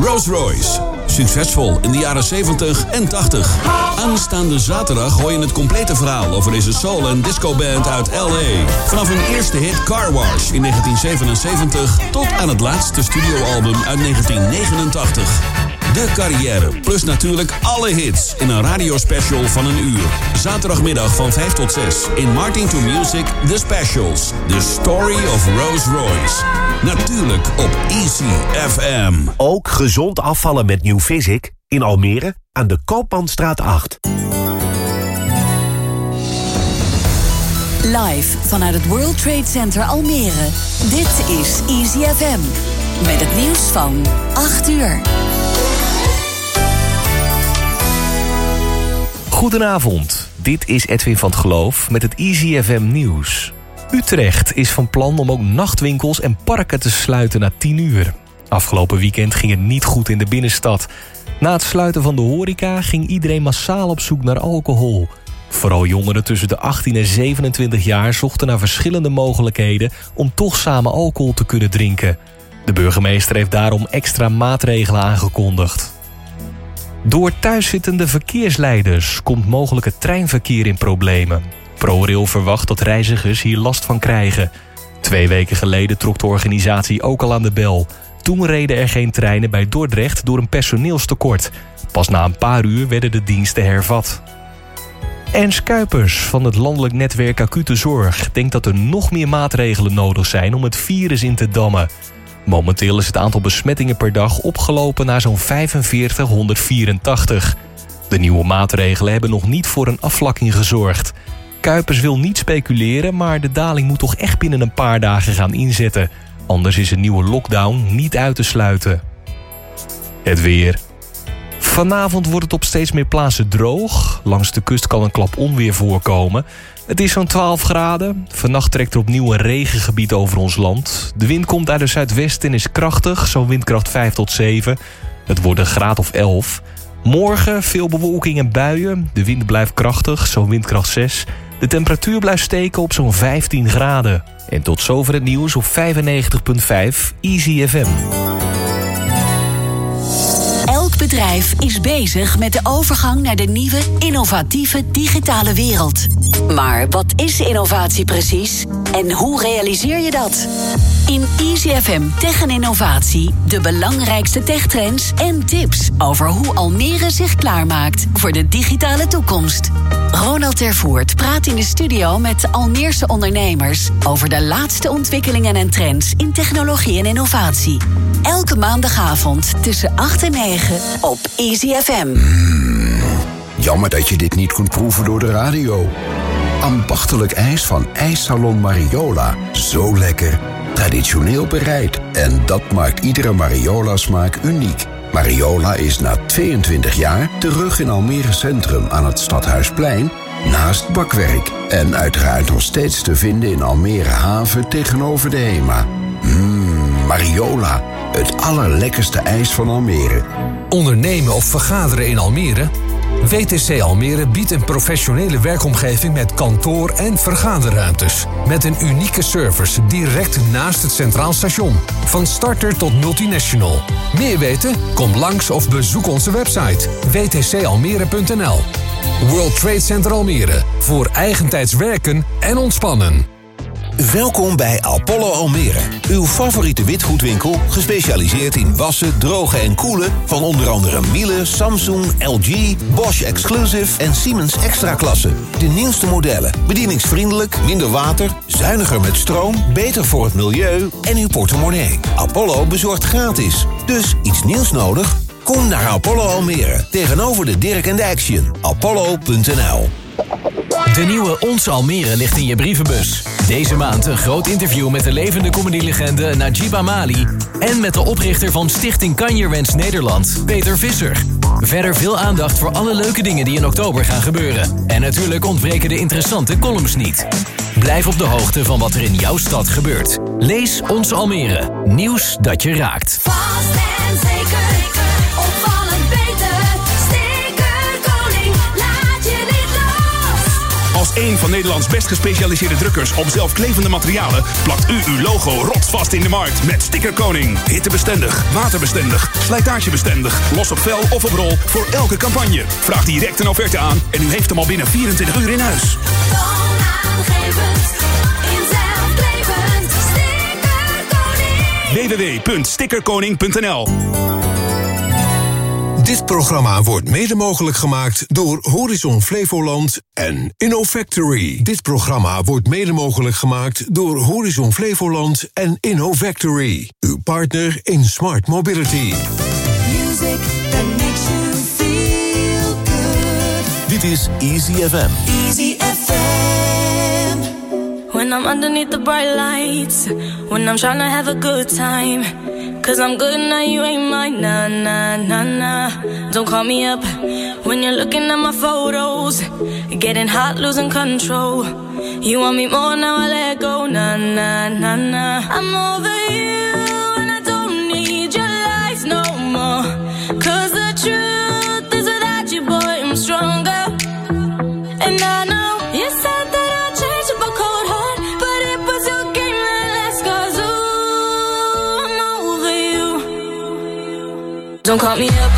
Rolls-Royce. Succesvol in de jaren 70 en 80. Aanstaande zaterdag hoor je het complete verhaal over deze soul- en disco-band uit L.A. Vanaf hun eerste hit Car Wash in 1977 tot aan het laatste studioalbum uit 1989. De carrière, plus natuurlijk alle hits in een radiospecial van een uur. Zaterdagmiddag van 5 tot 6 in Martin to Music The Specials. The Story of Rose Royce. Natuurlijk op Easy FM. Ook gezond afvallen met New Physic in Almere aan de Koopmanstraat 8. Live vanuit het World Trade Center Almere. Dit is Easy FM. Met het nieuws van 8 uur. Goedenavond, dit is Edwin van het Geloof met het Easy FM nieuws. Utrecht is van plan om ook nachtwinkels en parken te sluiten na 10 uur. Afgelopen weekend ging het niet goed in de binnenstad. Na het sluiten van de horeca ging iedereen massaal op zoek naar alcohol. Vooral jongeren tussen de 18 en 27 jaar zochten naar verschillende mogelijkheden... om toch samen alcohol te kunnen drinken. De burgemeester heeft daarom extra maatregelen aangekondigd. Door thuiszittende verkeersleiders komt mogelijk het treinverkeer in problemen. ProRail verwacht dat reizigers hier last van krijgen. Twee weken geleden trok de organisatie ook al aan de bel. Toen reden er geen treinen bij Dordrecht door een personeelstekort. Pas na een paar uur werden de diensten hervat. Ernst Kuipers van het landelijk netwerk Acute Zorg... denkt dat er nog meer maatregelen nodig zijn om het virus in te dammen. Momenteel is het aantal besmettingen per dag opgelopen naar zo'n 4584. De nieuwe maatregelen hebben nog niet voor een afvlakking gezorgd. Kuipers wil niet speculeren, maar de daling moet toch echt binnen een paar dagen gaan inzetten. Anders is een nieuwe lockdown niet uit te sluiten. Het weer. Vanavond wordt het op steeds meer plaatsen droog. Langs de kust kan een klap onweer voorkomen. Het is zo'n 12 graden. Vannacht trekt er opnieuw een regengebied over ons land. De wind komt uit het zuidwesten en is krachtig, zo'n windkracht 5 tot 7. Het wordt een graad of 11. Morgen veel bewolking en buien. De wind blijft krachtig, zo'n windkracht 6. De temperatuur blijft steken op zo'n 15 graden. En tot zover het nieuws op 95.5 Easy FM. Bedrijf is bezig met de overgang naar de nieuwe, innovatieve digitale wereld. Maar wat is innovatie precies? En hoe realiseer je dat? In Easy FM Tech en Innovatie de belangrijkste techtrends en tips over hoe Almere zich klaarmaakt voor de digitale toekomst. Ronald Tervoort praat in de studio met Almeerse ondernemers over de laatste ontwikkelingen en trends in technologie en innovatie. Elke maandagavond tussen 8 en 9 op Easy FM. Jammer dat je dit niet kunt proeven door de radio. Ambachtelijk ijs van IJssalon Mariola. Zo lekker. Traditioneel bereid. En dat maakt iedere Mariola-smaak uniek. Mariola is na 22 jaar terug in Almere Centrum aan het Stadhuisplein naast bakwerk. En uiteraard nog steeds te vinden in Almere Haven tegenover de HEMA. Mmm, Mariola. Het allerlekkerste ijs van Almere. Ondernemen of vergaderen in Almere? WTC Almere biedt een professionele werkomgeving met kantoor- en vergaderruimtes. Met een unieke service direct naast het Centraal Station. Van starter tot multinational. Meer weten? Kom langs of bezoek onze website wtcalmere.nl. World Trade Center Almere. Voor eigentijds werken en ontspannen. Welkom bij Apollo Almere, uw favoriete witgoedwinkel, gespecialiseerd in wassen, drogen en koelen van onder andere Miele, Samsung, LG, Bosch Exclusive en Siemens Extra klasse. De nieuwste modellen, bedieningsvriendelijk, minder water, zuiniger met stroom, beter voor het milieu en uw portemonnee. Apollo bezorgt gratis, dus iets nieuws nodig? Kom naar Apollo Almere, tegenover de Dirk en de Action. Apollo.nl De nieuwe Ons Almere ligt in je brievenbus. Deze maand een groot interview met de levende comedylegende Najib Amali... en met de oprichter van Stichting Kanjerwens Nederland, Peter Visser. Verder veel aandacht voor alle leuke dingen die in oktober gaan gebeuren. En natuurlijk ontbreken de interessante columns niet. Blijf op de hoogte van wat er in jouw stad gebeurt. Lees Ons Almere. Nieuws dat je raakt. Een van Nederlands best gespecialiseerde drukkers op zelfklevende materialen plakt u uw logo rotsvast in de markt met Sticker Koning. Hittebestendig, waterbestendig, slijtagebestendig, los op vel of op rol voor elke campagne. Vraag direct een offerte aan en u heeft hem al binnen 24 uur in huis. Stickerkoning. www.stickerkoning.nl Dit programma wordt mede mogelijk gemaakt door Horizon Flevoland en InnoFactory. Dit programma wordt mede mogelijk gemaakt door Horizon Flevoland en InnoFactory. Uw partner in smart mobility. Music that makes you feel good. Dit is Easy FM. Easy FM. When I'm underneath the bright lights, when I'm trying to have a good time. Cause I'm good now, you ain't mine, nah, nah, nah, nah. Don't call me up when you're looking at my photos. Getting hot, losing control. You want me more now, I let go, nah, nah, nah, nah. I'm over you, Don't call me up,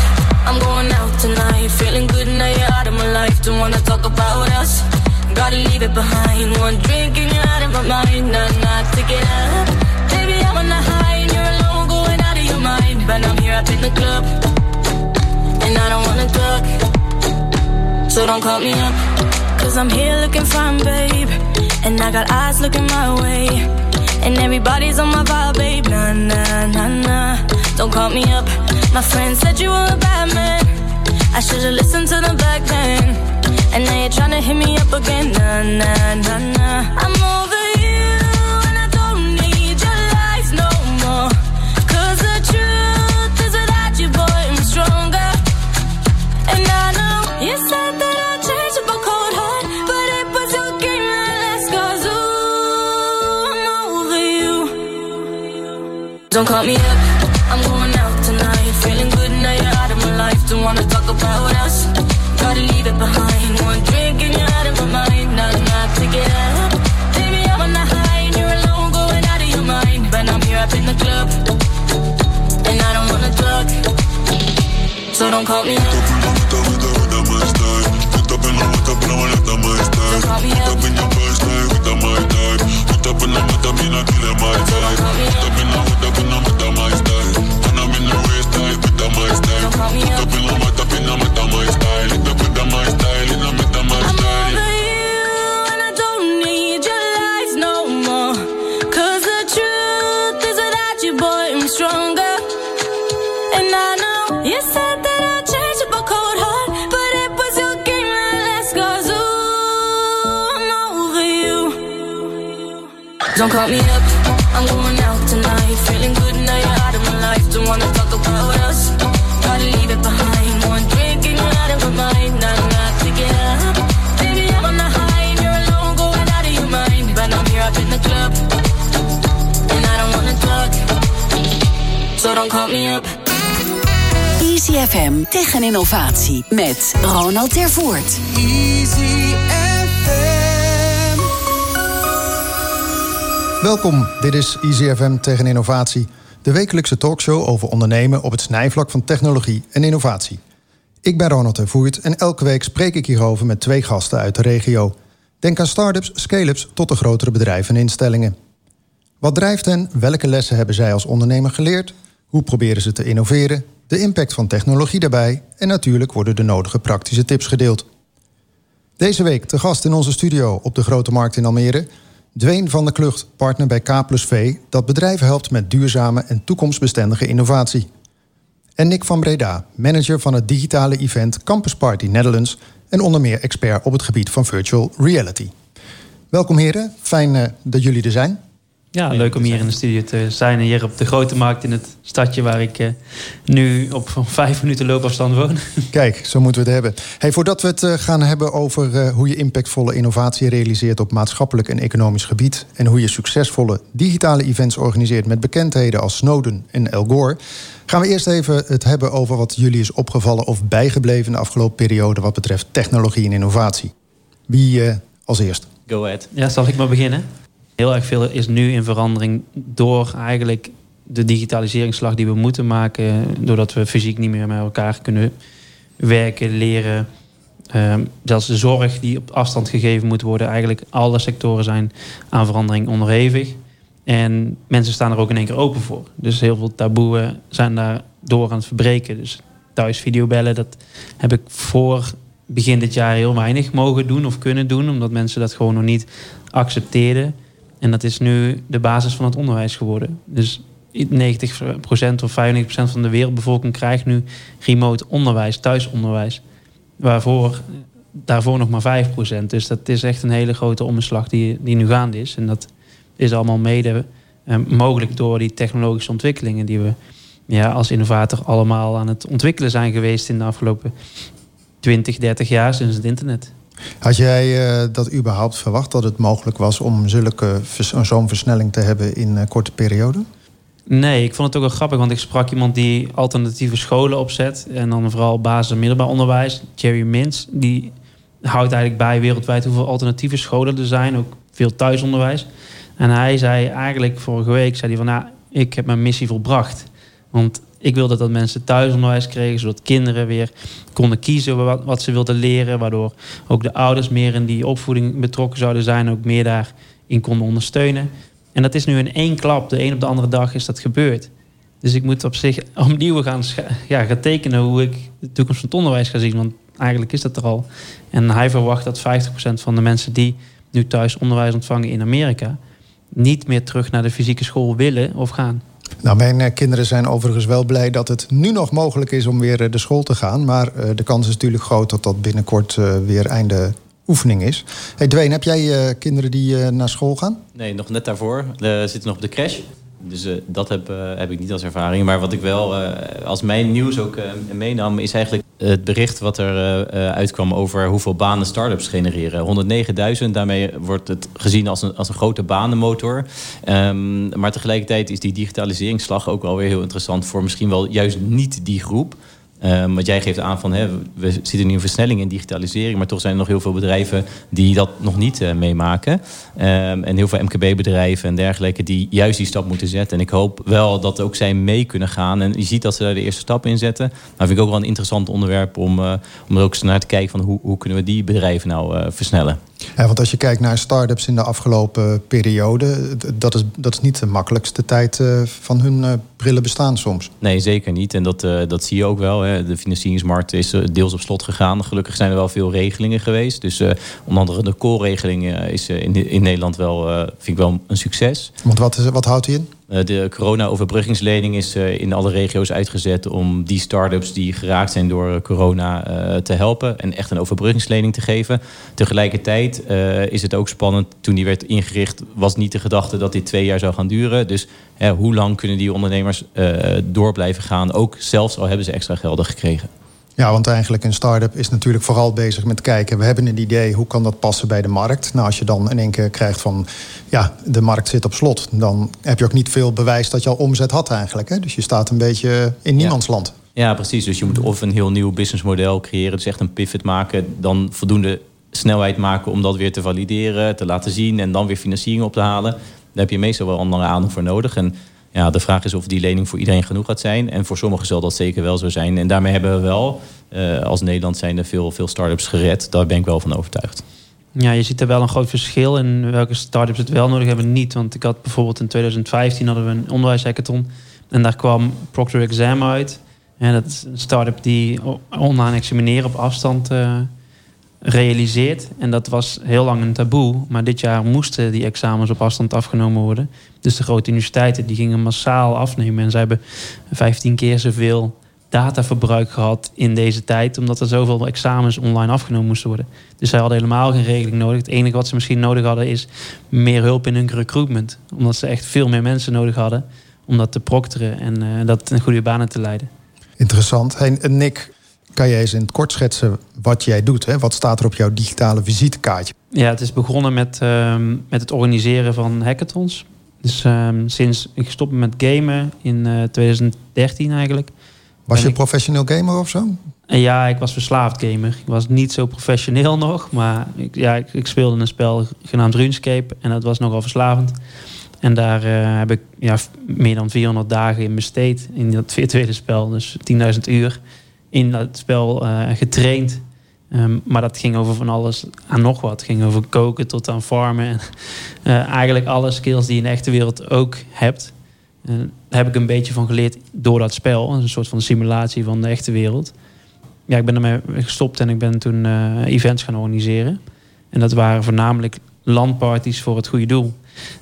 I'm going out tonight. Feeling good now you're out of my life. Don't wanna talk about us. Gotta leave it behind. One drink and you're out of my mind. Nah, nah, take it up. Baby, I'm on the high and you're alone, going out of your mind. But I'm here up in the club, and I don't wanna talk. So don't call me up. Cause I'm here looking fine, babe. And I got eyes looking my way. And everybody's on my vibe, babe. Nah, nah, nah, nah. Don't call me up. My friend said you were a bad man. I should've listened to them back then. And now you're trying to hit me up again. Nah, nah, nah, nah. I'm over you. And I don't need your lies no more. Cause the truth is without you, boy, I'm stronger. And I know you said that I'd change up a cold heart, but it was your game that last. Cause ooh, I'm over you. Don't call me up, don't wanna talk about us. Gotta leave it behind. One drink and you're out of my mind. Not enough to get up. Baby, I'm on the high and you're alone, going out of your mind. But I'm here up in the club, and I don't wanna talk. So don't call me up. In the in the in your in the in the the my style, I'm in the race over you, and I don't need your lies no more. 'Cause the truth is without you, boy, I'm stronger. And I know you said that I'd change up a cold heart, but it was your game that last. 'Cause ooh, I'm over you. Don't call me up, I'm going FM tegen innovatie met Ronald Tervoort. Welkom, dit is Easy FM tegen innovatie. De wekelijkse talkshow over ondernemen op het snijvlak van technologie en innovatie. Ik ben Ronald Tervoert en elke week spreek ik hierover met twee gasten uit de regio. Denk aan start-ups, scale-ups tot de grotere bedrijven en instellingen. Wat drijft hen? Welke lessen hebben zij als ondernemer geleerd? Hoe proberen ze te innoveren? De impact van technologie daarbij en natuurlijk worden de nodige praktische tips gedeeld. Deze week te gast in onze studio op de Grote Markt in Almere... Dwayne van der Klucht, partner bij K V... dat bedrijven helpt met duurzame en toekomstbestendige innovatie. En Nick van Breda, manager van het digitale event Campus Party Netherlands... en onder meer expert op het gebied van virtual reality. Welkom heren, fijn eh, dat jullie er zijn. Ja, leuk om hier in de studio te zijn. Hier op de Grote Markt in het stadje waar ik eh, nu op van vijf minuten loopafstand woon. Kijk, zo moeten we het hebben. Hey, voordat we het eh, gaan hebben over eh, hoe je impactvolle innovatie realiseert op maatschappelijk en economisch gebied en hoe je succesvolle digitale events organiseert met bekendheden als Snowden en El Gore, gaan we eerst even het hebben over wat jullie is opgevallen of bijgebleven de afgelopen periode wat betreft technologie en innovatie. Wie eh, als eerst? Go ahead. Ja, zal ik maar beginnen? Heel erg veel is nu in verandering door eigenlijk de digitaliseringsslag die we moeten maken. Doordat we fysiek niet meer met elkaar kunnen werken, leren. Ehm, zelfs de zorg die op afstand gegeven moet worden. Eigenlijk alle sectoren zijn aan verandering onderhevig. En mensen staan er ook in één keer open voor. Dus heel veel taboeën zijn daar door aan het verbreken. Dus thuis videobellen, dat heb ik voor begin dit jaar heel weinig mogen doen of kunnen doen. Omdat mensen dat gewoon nog niet accepteerden. En dat is nu de basis van het onderwijs geworden. Dus 90% of 95% van de wereldbevolking krijgt nu remote onderwijs, thuisonderwijs. Waarvoor daarvoor nog maar 5%. Dus dat is echt een hele grote omslag die, die nu gaande is. En dat is allemaal mede eh, mogelijk door die technologische ontwikkelingen die we ja, als innovator allemaal aan het ontwikkelen zijn geweest in de afgelopen 20, 30 jaar sinds het internet. Had jij eh, dat überhaupt verwacht dat het mogelijk was om zulke zo'n versnelling te hebben in een korte periode? Nee, ik vond het ook wel grappig, want ik sprak iemand die alternatieve scholen opzet. En dan vooral basis- en middelbaar onderwijs. Jerry Mintz, die houdt eigenlijk bij wereldwijd hoeveel alternatieve scholen er zijn. Ook veel thuisonderwijs. En hij zei eigenlijk vorige week, zei hij van, nou, ik heb mijn missie volbracht. Want ik wilde dat mensen thuisonderwijs kregen, zodat kinderen weer konden kiezen wat, ze wilden leren. Waardoor ook de ouders meer in die opvoeding betrokken zouden zijn, ook meer daarin konden ondersteunen. En dat is nu in één klap, de een op de andere dag is dat gebeurd. Dus ik moet op zich opnieuw gaan, ja, gaan tekenen hoe ik de toekomst van het onderwijs ga zien. Want eigenlijk is dat er al. En hij verwacht dat 50% van de mensen die nu thuis onderwijs ontvangen in Amerika... niet meer terug naar de fysieke school willen of gaan. Nou, mijn eh, kinderen zijn overigens wel blij dat het nu nog mogelijk is om weer eh, de school te gaan. Maar eh, de kans is natuurlijk groot dat dat binnenkort weer einde oefening is. Hey Dwayne, heb jij kinderen die naar school gaan? Nee, nog net daarvoor. We zitten nog op de crash. Dus dat heb, heb ik niet als ervaring. Maar wat ik wel als mijn nieuws ook meenam... is eigenlijk het bericht wat er eh, eh, uitkwam... over hoeveel banen start-ups genereren. 109.000, daarmee wordt het gezien als een, als een grote banenmotor. Ehm, maar tegelijkertijd is die digitaliseringsslag ook wel weer heel interessant... voor misschien wel juist niet die groep... Um, want jij geeft aan van we zitten nu in versnelling in digitalisering, maar toch zijn er nog heel veel bedrijven die dat nog niet eh, meemaken. Um, en heel veel MKB-bedrijven en dergelijke die juist die stap moeten zetten. En ik hoop wel dat ook zij mee kunnen gaan. En je ziet dat ze daar de eerste stap in zetten. Maar vind ik ook wel een interessant onderwerp om, uh, om er ook eens naar te kijken van hoe, hoe kunnen we die bedrijven nou uh, versnellen. Ja, want als je kijkt naar start-ups in de afgelopen periode, dat is, dat is niet de makkelijkste tijd uh, van hun uh, brillen bestaan soms. Nee, zeker niet. En dat, uh, dat zie je ook wel. Hè. De financieringsmarkt is deels op slot gegaan. Gelukkig zijn er wel veel regelingen geweest. Dus onder andere de call-regeling is in, in Nederland wel, vind ik wel een succes. Want wat, is, wat houdt die in? De corona-overbruggingslening is in alle regio's uitgezet om die start-ups die geraakt zijn door corona te helpen en echt een overbruggingslening te geven. Tegelijkertijd is het ook spannend. Toen die werd ingericht, was niet de gedachte dat dit twee jaar zou gaan duren. Dus hoe lang kunnen die ondernemers door blijven gaan? Ook zelfs al hebben ze extra gelden gekregen. Ja, want eigenlijk een start-up is natuurlijk vooral bezig met kijken... we hebben een idee, hoe kan dat passen bij de markt? Nou, als je dan in één keer krijgt van... ja, de markt zit op slot... dan heb je ook niet veel bewijs dat je al omzet had eigenlijk. Hè? Dus je staat een beetje in niemands ja. land. Ja, precies. Dus je moet of een heel nieuw businessmodel creëren... dus echt een pivot maken, dan voldoende snelheid maken... om dat weer te valideren, te laten zien... en dan weer financiering op te halen. Daar heb je meestal wel andere aandacht voor nodig... En ja, de vraag is of die lening voor iedereen genoeg gaat zijn. En voor sommigen zal dat zeker wel zo zijn. En daarmee hebben we wel, uh, als Nederland zijn er veel, veel start-ups gered. Daar ben ik wel van overtuigd. Ja, je ziet er wel een groot verschil in welke start-ups het wel nodig hebben niet. Want ik had bijvoorbeeld in 2015 hadden we een onderwijshackathon. En daar kwam Proctor Exam uit. En dat is een start-up die online examineren op afstand uh, realiseert. En dat was heel lang een taboe. Maar dit jaar moesten die examens op afstand afgenomen worden. Dus de grote universiteiten die gingen massaal afnemen. En ze hebben 15 keer zoveel dataverbruik gehad in deze tijd. Omdat er zoveel examens online afgenomen moesten worden. Dus zij hadden helemaal geen regeling nodig. Het enige wat ze misschien nodig hadden is meer hulp in hun recruitment. Omdat ze echt veel meer mensen nodig hadden om dat te procteren en uh, dat in goede banen te leiden. Interessant. Hey, Nick, kan jij eens in het kort schetsen wat jij doet? Hè? Wat staat er op jouw digitale visitekaartje? Ja, het is begonnen met, uh, met het organiseren van hackathons. Dus uh, sinds ik stopte met gamen in uh, 2013 eigenlijk... Was je ik- professioneel gamer of zo? En ja, ik was verslaafd gamer. Ik was niet zo professioneel nog, maar ik, ja, ik, ik speelde een spel genaamd RuneScape en dat was nogal verslavend. En daar eh, heb ik ja, meer dan 400 dagen in besteed in dat virtuele spel. Dus 10.000 uur in dat spel eh, getraind. Ehm, maar dat ging over van alles aan nog wat. Het ging over koken tot aan farmen. En, eh, eigenlijk alle skills die je in de echte wereld ook hebt. Eh, daar heb ik een beetje van geleerd door dat spel. Een soort van simulatie van de echte wereld. Ja, ik ben ermee gestopt en ik ben toen events gaan organiseren. En dat waren voornamelijk landparties voor het goede doel.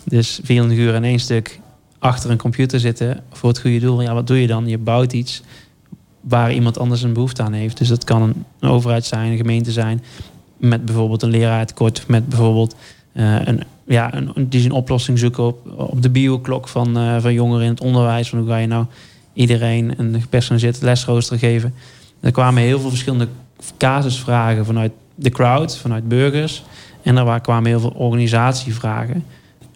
Dus 24 uur in één stuk achter een computer zitten voor het goede doel. Ja, wat doe je dan? Je bouwt iets waar iemand anders een behoefte aan heeft. Dus dat kan een, overheid zijn, een gemeente zijn. Met bijvoorbeeld een leraartekort. Met bijvoorbeeld eh, een, ja, een, die een oplossing zoeken op, op de bioklok van, eh, van jongeren in het onderwijs. Van hoe ga je nou iedereen een gepersonaliseerd lesrooster geven? Er kwamen heel veel verschillende casusvragen vanuit de crowd, vanuit burgers. En wa- kwamen heel veel organisatievragen.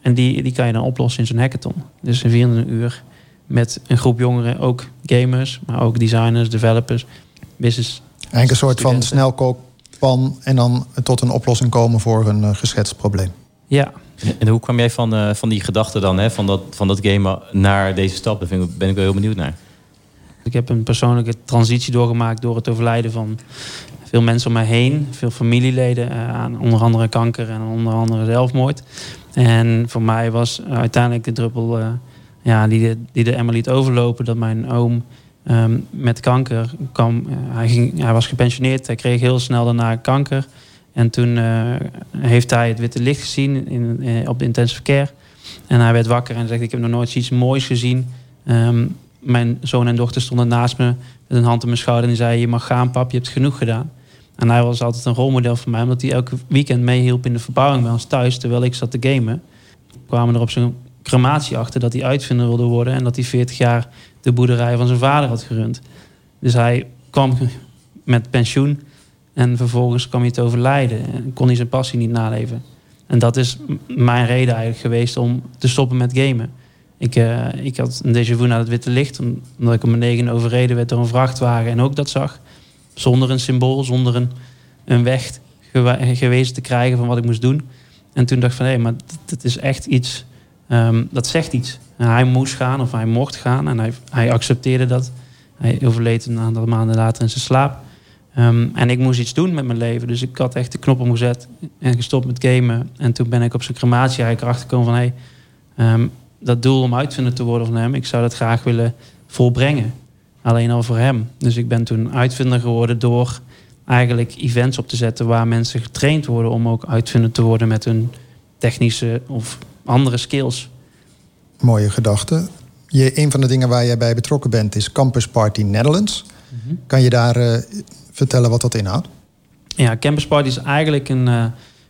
En die, die kan je dan oplossen in zo'n hackathon. Dus in 24 uur met een groep jongeren, ook gamers, maar ook designers, developers, business. Eigenlijk een soort van studenten. snelkookpan en dan tot een oplossing komen voor een eh, geschetst probleem. Ja. En- En hoe kwam jij van, eh, van die gedachte dan, hè, van, dat, van dat gamen naar deze stap? Daar vind ik- ben ik wel heel benieuwd naar. Ik heb een persoonlijke transitie doorgemaakt door het overlijden van veel mensen om mij heen. Veel familieleden eh, aan onder andere kanker en onder andere zelfmoord. En voor mij was uiteindelijk de druppel eh, ja, die, die de emmer liet overlopen... dat mijn oom ehm, met kanker kwam. hij, ging, hij was gepensioneerd, hij kreeg heel snel daarna kanker. En toen eh, heeft hij het witte licht gezien in, eh, op de intensive care. En hij werd wakker en zegt: Ik heb nog nooit zoiets moois gezien. Ehm, mijn zoon en dochter stonden naast me met een hand op mijn schouder en die zei: Je mag gaan, pap, je hebt genoeg gedaan. En hij was altijd een rolmodel voor mij, omdat hij elke weekend meehielp in de verbouwing bij ons thuis terwijl ik zat te gamen. Kwamen er op zijn crematie achter dat hij uitvinder wilde worden en dat hij 40 jaar de boerderij van zijn vader had gerund. Dus hij kwam met pensioen en vervolgens kwam hij te overlijden en kon hij zijn passie niet naleven. En dat is mijn reden eigenlijk geweest om te stoppen met gamen. Ik, eh, ik had een déjà vu naar het witte licht, om- omdat ik om mijn negen overreden werd door een vrachtwagen en ook dat zag. Zonder een symbool, zonder een, een weg gewezen te krijgen van wat ik moest doen. En toen dacht ik van hé, maar dit, dit is echt iets, ehm, dat zegt iets. Hij moest gaan of hij mocht gaan en hij, hij accepteerde dat. Hij overleed een aantal maanden later in zijn slaap. Ehm, en ik moest iets doen met mijn leven. Dus ik had echt de knop omgezet en gestopt met gamen. En toen ben ik op zijn crematie eigenlijk erachter gekomen van... Hey, ehm, dat doel om uitvinder te worden van hem... ik zou dat graag willen volbrengen. Alleen al voor hem. Dus ik ben toen uitvinder geworden door eigenlijk events op te zetten... waar mensen getraind worden om ook uitvinder te worden... met hun technische of andere skills. Mooie gedachte. Je, een van de dingen waar jij bij betrokken bent is Campus Party Netherlands. Kan je daar eh, vertellen wat dat inhoudt? Ja, Campus Party is eigenlijk een, eh,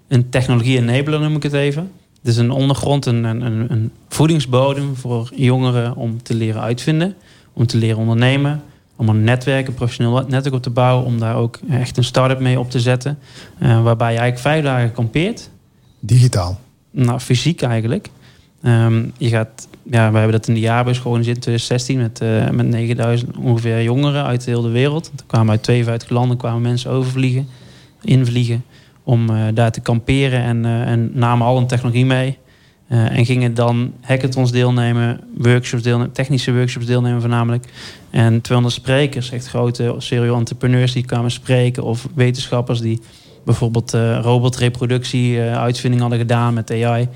een technologie-enabler, noem ik het even. Het is een ondergrond, een, een, een- een voedingsbodem voor jongeren om te leren uitvinden, om te leren ondernemen, om een netwerk, een professioneel netwerk op te bouwen, om daar ook echt een start-up mee op te zetten, eh, waarbij je eigenlijk vijf dagen kampeert. Digitaal. Nou, fysiek eigenlijk. Ehm, je gaat, ja, we hebben dat in de jaarbus georganiseerd in 2016 met, eh, met 9000 ongeveer jongeren uit heel de wereld. Er kwamen uit 52 landen kwamen mensen overvliegen, invliegen om eh, daar te kamperen en, eh, en namen al een technologie mee. En gingen dan hackathons deelnemen, workshops deelnemen, technische workshops deelnemen voornamelijk. En 200 sprekers, echt grote serial entrepreneurs die kwamen spreken. Of wetenschappers die bijvoorbeeld eh robotreproductie eh, uitvinding hadden gedaan met AI.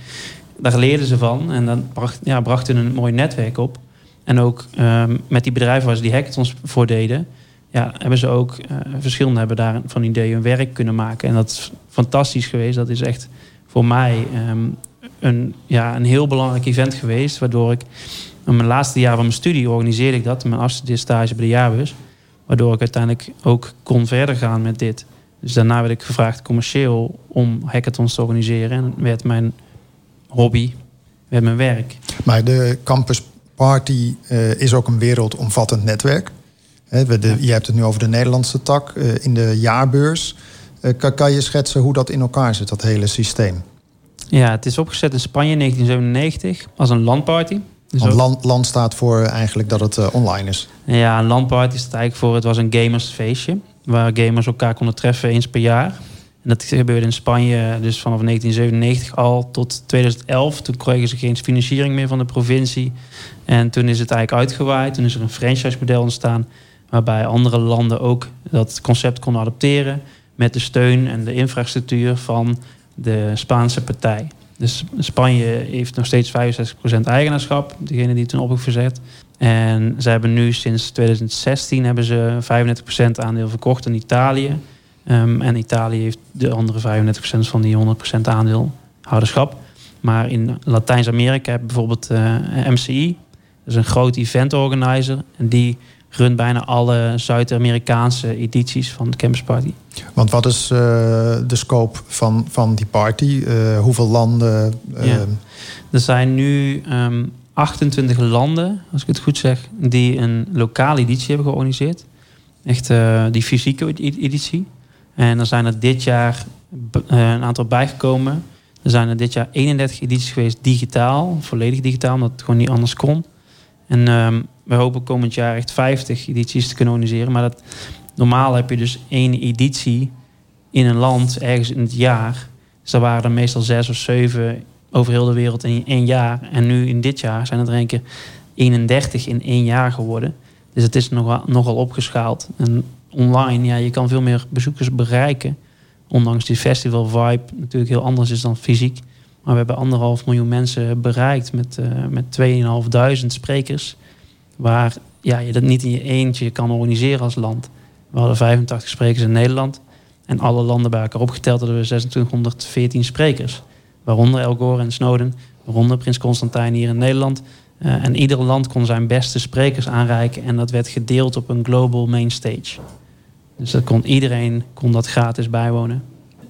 Daar leerden ze van en dat bracht, ja, bracht hun een mooi netwerk op. En ook ehm, met die bedrijven waar ze die hackathons voor deden, ja, hebben ze ook eh verschillende hebben daar van ideeën hun werk kunnen maken. En dat is fantastisch geweest. Dat is echt voor mij ehm, een, ja, een heel belangrijk event geweest. Waardoor ik in mijn laatste jaar van mijn studie organiseerde ik dat. Mijn afstudeerstage bij de jaarbus. Waardoor ik uiteindelijk ook kon verder gaan met dit. Dus daarna werd ik gevraagd commercieel om hackathons te organiseren. En werd mijn hobby, werd mijn werk. Maar de Campus Party eh, is ook een wereldomvattend netwerk. Hè, we de, Je hebt het nu over de Nederlandse tak eh, in de jaarbeurs. Eh, kan, kan je schetsen hoe dat in elkaar zit, dat hele systeem? Ja, het is opgezet in Spanje in 1997 als een landparty. Dus Want land, land staat voor eigenlijk dat het online is. Ja, een landparty staat eigenlijk voor. Het was een gamersfeestje. Waar gamers elkaar konden treffen eens per jaar. En dat gebeurde in Spanje dus vanaf 1997 al tot 2011. Toen kregen ze geen financiering meer van de provincie. En toen is het eigenlijk uitgewaaid. Toen is er een franchise-model ontstaan. Waarbij andere landen ook dat concept konden adopteren. Met de steun en de infrastructuur van de Spaanse partij. Dus Spanje heeft nog steeds 65% eigenaarschap. Degene die toen op gezet. En ze hebben nu sinds 2016 hebben ze 35% aandeel verkocht aan Italië. Ehm, en Italië heeft de andere 35% van die 100% aandeelhouderschap. Maar in Latijns-Amerika heb je bijvoorbeeld eh, MCI. Dat is een groot event organizer. En die runt bijna alle Zuid-Amerikaanse edities van de Campus Party. Want wat is eh, de scope van, van die party? Eh, hoeveel landen? eh, Ja. Er zijn nu ehm, 28 landen, als ik het goed zeg, die een lokale editie hebben georganiseerd. Echt eh, die fysieke ed- editie. En er zijn er dit jaar eh, een aantal bijgekomen. Er zijn er dit jaar 31 edities geweest digitaal, volledig digitaal, omdat het gewoon niet anders kon. En ehm, we hopen komend jaar echt 50 edities te kunnen organiseren. Maar dat, normaal heb je dus één editie in een land ergens in het jaar. Dus daar waren er meestal zes of zeven over heel de wereld in één jaar. En nu in dit jaar zijn het er een keer 31 in één jaar geworden. Dus het is nogal, nogal opgeschaald. En online, ja, je kan veel meer bezoekers bereiken. Ondanks die festival vibe natuurlijk heel anders is dan fysiek. Maar we hebben anderhalf miljoen mensen bereikt met, eh met 2.500 sprekers. Waar ja, je dat niet in je eentje kan organiseren als land. We hadden 85 sprekers in Nederland. En alle landen bij elkaar opgeteld hadden we 2614 sprekers. Waaronder El Gore en Snowden. Waaronder Prins Constantijn hier in Nederland. Eh, en ieder land kon zijn beste sprekers aanreiken. En dat werd gedeeld op een global main stage. Dus dat kon, iedereen kon dat gratis bijwonen.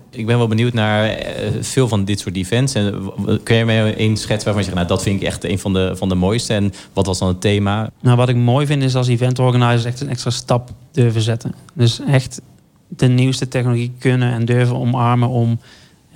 Ik ben wel benieuwd naar eh, veel van dit soort events. En kun je mij één schets waarvan je zegt, nou, dat vind ik echt een van de, van de mooiste. En wat was dan het thema? Nou, wat ik mooi vind is als event organizers echt een extra stap durven zetten. Dus echt de nieuwste technologie kunnen en durven omarmen om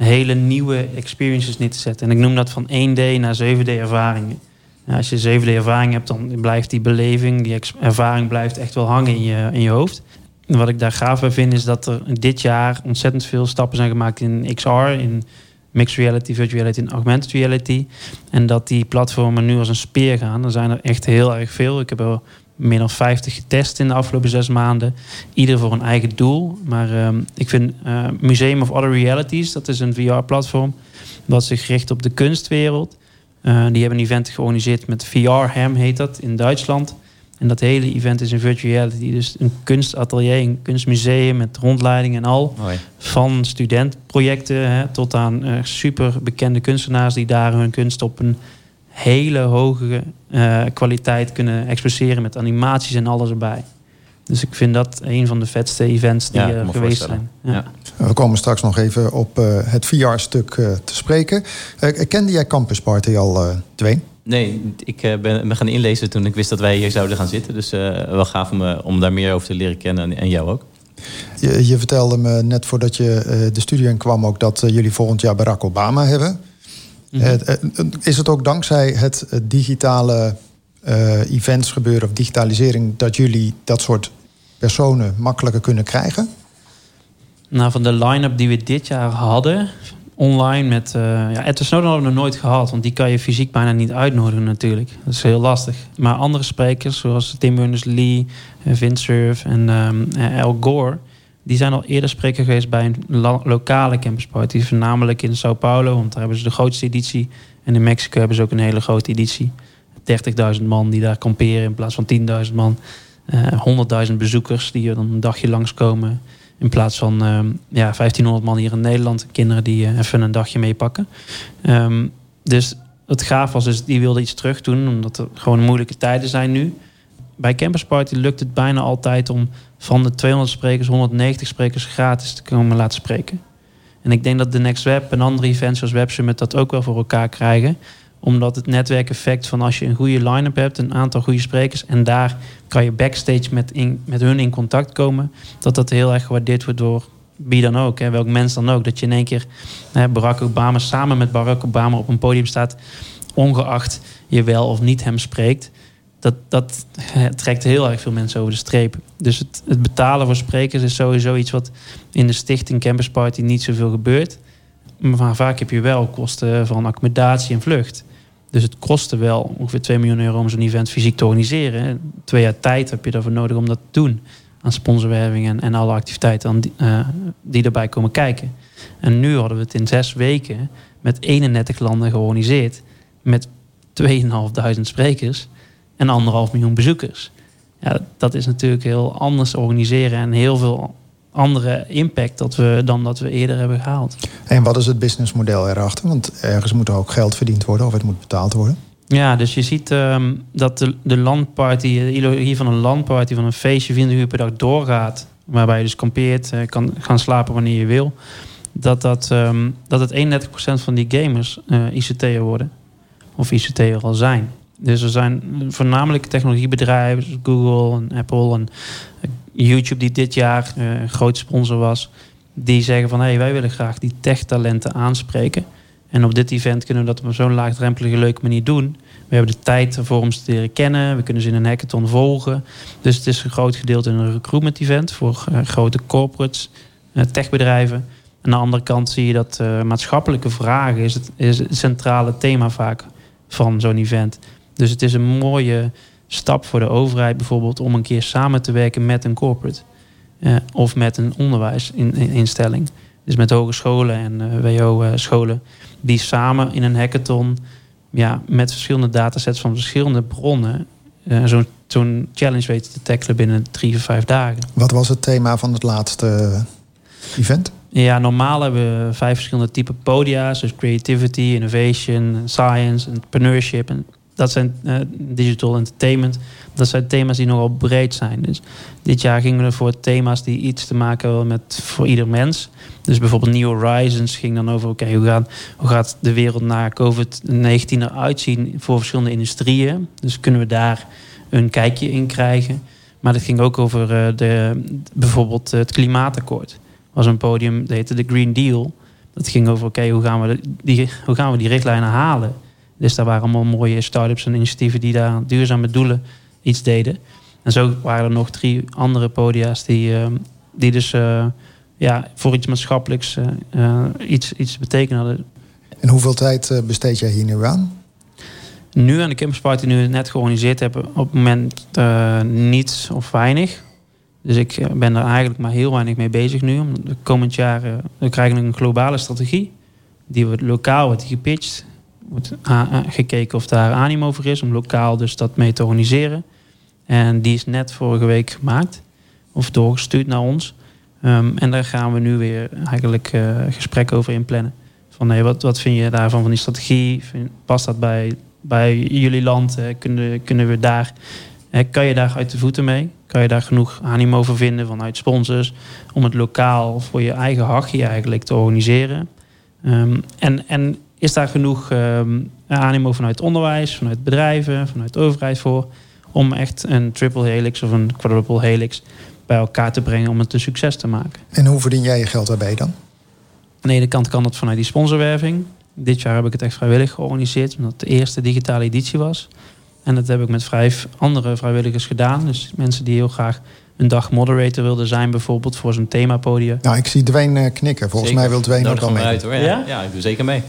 hele nieuwe experiences neer te zetten. En ik noem dat van 1D naar 7D ervaringen. Als je 7D ervaring hebt, dan blijft die beleving, die ervaring blijft echt wel hangen in je, in je hoofd. Wat ik daar gaaf bij vind, is dat er dit jaar ontzettend veel stappen zijn gemaakt in XR, in mixed reality, virtual reality en augmented reality. En dat die platformen nu als een speer gaan. Er zijn er echt heel erg veel. Ik heb er meer dan 50 getest in de afgelopen zes maanden. Ieder voor een eigen doel. Maar ehm, ik vind eh, Museum of Other Realities, dat is een VR-platform dat zich richt op de kunstwereld. Eh, die hebben een event georganiseerd met VR-Ham, heet dat, in Duitsland. En dat hele event is in virtual reality. Dus een kunstatelier, een kunstmuseum met rondleiding en al. Mooi. Van studentprojecten hè, tot aan eh, super bekende kunstenaars die daar hun kunst op een hele hoge eh, kwaliteit kunnen expresseren met animaties en alles erbij. Dus ik vind dat een van de vetste events die Ja, er me geweest zijn. Ja. We komen straks nog even op eh, het VR-stuk eh, te spreken. Eh, kende jij Campus Party al, eh Dwayne? Nee, ik eh, ben me gaan inlezen toen ik wist dat wij hier zouden gaan zitten. Dus eh, wel gaaf om, eh, om daar meer over te leren kennen en, jou ook. Je, je vertelde me net voordat je eh, de studio in kwam ook dat eh, jullie volgend jaar Barack Obama hebben. Mhm. Eh, is het ook dankzij het eh, digitale eh, events gebeuren of digitalisering dat jullie dat soort personen makkelijker kunnen krijgen? Nou, van de line-up die we dit jaar hadden, online met... eh ja, Edward Snowden hadden we nog nooit gehad, want die kan je fysiek bijna niet uitnodigen natuurlijk. Dat is heel lastig. Maar andere sprekers, zoals Tim Berners-Lee, Vince Cerf en eh, Al Gore... die zijn al eerder spreker geweest bij een lokale campus party. Voornamelijk in Sao Paulo, want daar hebben ze de grootste editie. En in Mexico hebben ze ook een hele grote editie. 30.000 man die daar kamperen in plaats van 10.000 man. Eh 100.000 bezoekers die er dan een dagje langskomen. In plaats van ehm, ja, 1500 man hier in Nederland. Kinderen die eh, even een dagje meepakken. Ehm, dus het gaaf was, dus die wilde iets terug doen. Omdat er gewoon moeilijke tijden zijn nu. Bij Campus Party lukt het bijna altijd om van de 200 sprekers 190 sprekers gratis te komen laten spreken. En ik denk dat de Next Web en andere events zoals Web Summit dat ook wel voor elkaar krijgen. Omdat het netwerkeffect van als je een goede line-up hebt, een aantal goede sprekers en daar kan je backstage met, in, met hun in contact komen, dat dat heel erg gewaardeerd wordt door wie dan ook, hè, welk mens dan ook. Dat je in één keer hè, Barack Obama samen met Barack Obama op een podium staat ongeacht je wel of niet hem spreekt. Dat, dat trekt heel erg veel mensen over de streep. Dus het, het betalen voor sprekers is sowieso iets wat in de stichting Campus Party niet zoveel gebeurt. Maar vaak heb je wel kosten van accommodatie en vlucht. Dus het kostte wel ongeveer 2 miljoen euro om zo'n event fysiek te organiseren. Twee jaar tijd heb je daarvoor nodig om dat te doen. Aan sponsorwerving en, en alle activiteiten die, eh, die erbij komen kijken. En nu hadden we het in zes weken met 31 landen georganiseerd. Met 2.500 sprekers en anderhalf miljoen bezoekers. Ja, dat is natuurlijk heel anders organiseren en heel veel andere impact dat we, dan dat we eerder hebben gehaald. En wat is het businessmodel erachter? Want ergens moet er ook geld verdiend worden of het moet betaald worden. Ja, dus je ziet ehm, dat de, de landparty, de ideologie van een landparty, van een feestje 24 uur per dag doorgaat. Waarbij je dus kampeert, eh, kan gaan slapen wanneer je wil. Dat, dat, ehm, dat het 31% van die gamers eh ICT'er worden. Of ICT'er al zijn. Dus er zijn voornamelijk technologiebedrijven, zoals Google en Apple en eh, YouTube, die dit jaar eh, een grote sponsor was. Die zeggen van hé, hey, wij willen graag die tech-talenten aanspreken. En op dit event kunnen we dat op zo'n laagdrempelige, leuke manier doen. We hebben de tijd ervoor om ze te leren kennen. We kunnen ze in een hackathon volgen. Dus het is een groot gedeelte een recruitment event voor eh, grote corporates, techbedrijven. Aan de andere kant zie je dat maatschappelijke vragen is het, is het centrale thema vaak van zo'n event. Dus het is een mooie stap voor de overheid bijvoorbeeld om een keer samen te werken met een corporate. eh, of met een onderwijsinstelling. Dus met hogescholen en eh, WO-scholen. Die samen in een hackathon ja, met verschillende datasets van verschillende bronnen. eh, zo'n zo'n challenge weten te tackelen binnen drie of vijf dagen. Wat was het thema van het laatste eh, event? Ja, normaal hebben we vijf verschillende typen podia's. Dus creativity, innovation, science, entrepreneurship. En dat zijn eh, digital entertainment. Dat zijn thema's die nogal breed zijn. Dus dit jaar gingen we voor thema's die iets te maken hebben met voor ieder mens. Dus bijvoorbeeld New Horizons ging dan over... oké, hoe, hoe gaat de wereld na COVID-19 eruit zien voor verschillende industrieën? Dus kunnen we daar een kijkje in krijgen? Maar dat ging ook over eh, de, bijvoorbeeld het klimaatakkoord was een podium, dat heette de Green Deal. Dat ging over, oké, hoe, gaan we die, hoe gaan we die richtlijnen halen? Dus daar waren allemaal mooie start-ups en initiatieven die daar duurzame doelen iets deden. En zo waren er nog drie andere podia's die, eh, die dus eh, ja, voor iets maatschappelijks eh, iets, iets betekenen hadden. En hoeveel tijd besteed jij hier nu aan? Nu aan de Campus Party, nu we het net georganiseerd hebben, op het moment niets of weinig. Dus ik ben er eigenlijk maar heel weinig mee bezig nu. Omdat De komend jaar we krijgen we een globale strategie. Die wordt lokaal wordt gepitcht. Wordt gekeken of daar animo voor is om lokaal dus dat mee te organiseren. En die is net vorige week gemaakt. Of doorgestuurd naar ons. Ehm, en daar gaan we nu weer eigenlijk eh gesprekken over inplannen. Van nee, wat, wat vind je daarvan van die strategie? Past dat bij, bij jullie land? Eh, kunnen, kunnen we daar, eh, kan je daar uit de voeten mee? Kan je daar genoeg animo voor vinden vanuit sponsors? Om het lokaal voor je eigen hachje eigenlijk te organiseren? Ehm, en, en is daar genoeg ehm, animo vanuit onderwijs, vanuit bedrijven, vanuit de overheid voor? Om echt een triple helix of een quadruple helix bij elkaar te brengen om het een succes te maken. En hoe verdien jij je geld daarbij dan? Aan de ene kant kan dat vanuit die sponsorwerving. Dit jaar heb ik het echt vrijwillig georganiseerd, omdat het de eerste digitale editie was. En dat heb ik met vijf andere vrijwilligers gedaan. Dus mensen die heel graag een dag moderator wilden zijn, bijvoorbeeld voor zo'n themapodium. Nou, ik zie Dwayne eh, knikken. Volgens mij wil Dwayne ook wel mee. uit hoor. Ja? Ja? ik doe zeker mee.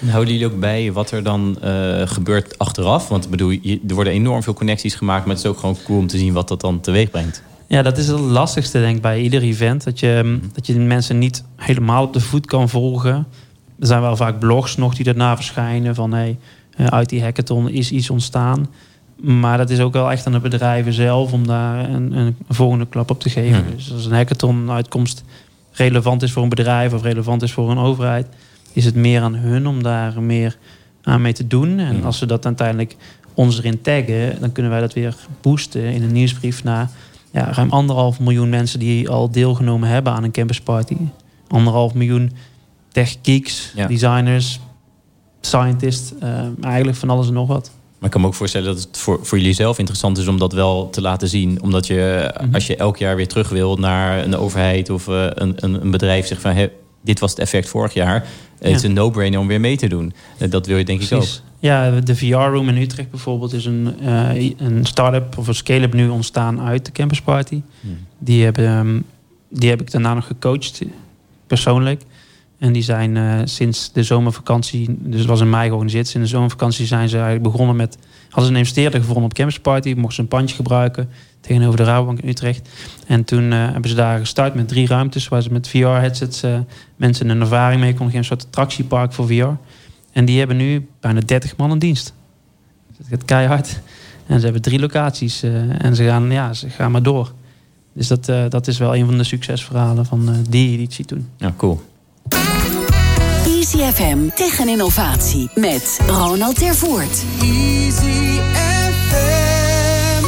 En houden jullie ook bij wat er dan eh, gebeurt achteraf? Want bedoel, je- er worden enorm veel connecties gemaakt, maar het is ook gewoon cool om te zien wat dat dan teweeg brengt. Ja, dat is het lastigste denk ik bij ieder event. Dat je, dat je de mensen niet helemaal op de voet kan volgen. Er zijn wel vaak blogs nog die daarna verschijnen van hey, eh, uit die hackathon is iets ontstaan. Maar dat is ook wel echt aan de bedrijven zelf om daar een, een volgende klap op te geven. Hmm. Dus als een hackathon uitkomst relevant is voor een bedrijf of relevant is voor een overheid, is het meer aan hun om daar meer aan mee te doen. En als ze dat uiteindelijk ons erin taggen, dan kunnen wij dat weer boosten in een nieuwsbrief naar ja, ruim anderhalf miljoen mensen die al deelgenomen hebben aan een campusparty. Anderhalf miljoen tech geeks, Ja. designers, scientists, eh, eigenlijk van alles en nog wat. Maar ik kan me ook voorstellen dat het voor, voor jullie zelf interessant is om dat wel te laten zien. Omdat je, Mhm. als je elk jaar weer terug wil naar een overheid of eh, een, een, een bedrijf, zegt van hé, dit was het effect vorig jaar. Het is een no-brainer om weer mee te doen. Eh, dat wil je denk ik ook. Ja, de VR-room in Utrecht bijvoorbeeld is een, eh, een start-up of een scale-up nu ontstaan uit de Campus Party. Hmm. Die, hebben, ehm, die heb ik daarna nog gecoacht, persoonlijk. En die zijn eh, sinds de zomervakantie, dus het was in mei georganiseerd, sinds de zomervakantie zijn ze eigenlijk begonnen met, hadden ze een investeerder gevonden op Campus Party, mochten ze een pandje gebruiken tegenover de Rabobank in Utrecht. En toen eh, hebben ze daar gestart met drie ruimtes waar ze met VR-headsets eh, mensen een ervaring mee konden geven, een soort attractiepark voor VR. En die hebben nu bijna 30 man in dienst. Dat gaat keihard. En ze hebben drie locaties. en ze gaan, ja, ze gaan maar door. Dus dat, dat is wel een van de succesverhalen van die editie toen. Ja, cool. Easy FM Tech en Innovatie met Ronald Tervoort. Easy FM.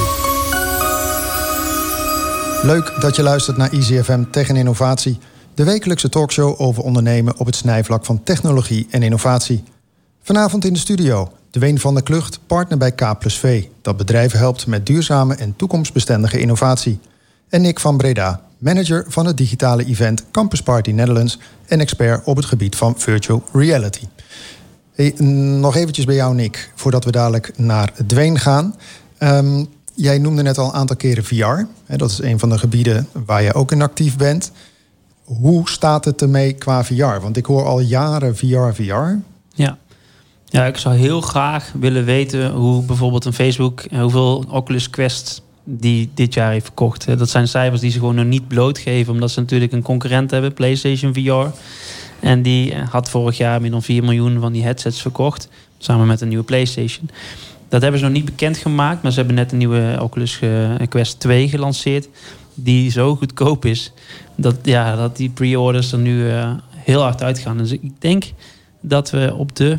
Leuk dat je luistert naar EasyFM Tech en Innovatie. De wekelijkse talkshow over ondernemen op het snijvlak van technologie en innovatie. Vanavond in de studio Dwayne van der Klucht, partner bij K plus V... dat bedrijven helpt met duurzame en toekomstbestendige innovatie. En Nick van Breda, manager van het digitale event Campus Party Netherlands... en expert op het gebied van virtual reality. Hey, nog eventjes bij jou, Nick, voordat we dadelijk naar Dwayne gaan. Ehm, jij noemde net al een aantal keren VR. Dat is een van de gebieden waar je ook in actief bent. Hoe staat het ermee qua VR? Want ik hoor al jaren VR, VR. Ja. ja, ik zou heel graag willen weten hoe bijvoorbeeld een Facebook... eh, hoeveel Oculus Quest die dit jaar heeft verkocht. Dat zijn cijfers die ze gewoon nog niet blootgeven... omdat ze natuurlijk een concurrent hebben, PlayStation VR... En die eh, had vorig jaar meer dan 4 miljoen van die headsets verkocht. Samen met een nieuwe PlayStation. Dat hebben ze nog niet bekendgemaakt. Maar ze hebben net een nieuwe Oculus eh, Quest 2 gelanceerd. Die zo goedkoop is. Dat, ja, dat die pre-orders er nu eh, heel hard uitgaan. Dus ik denk dat we op de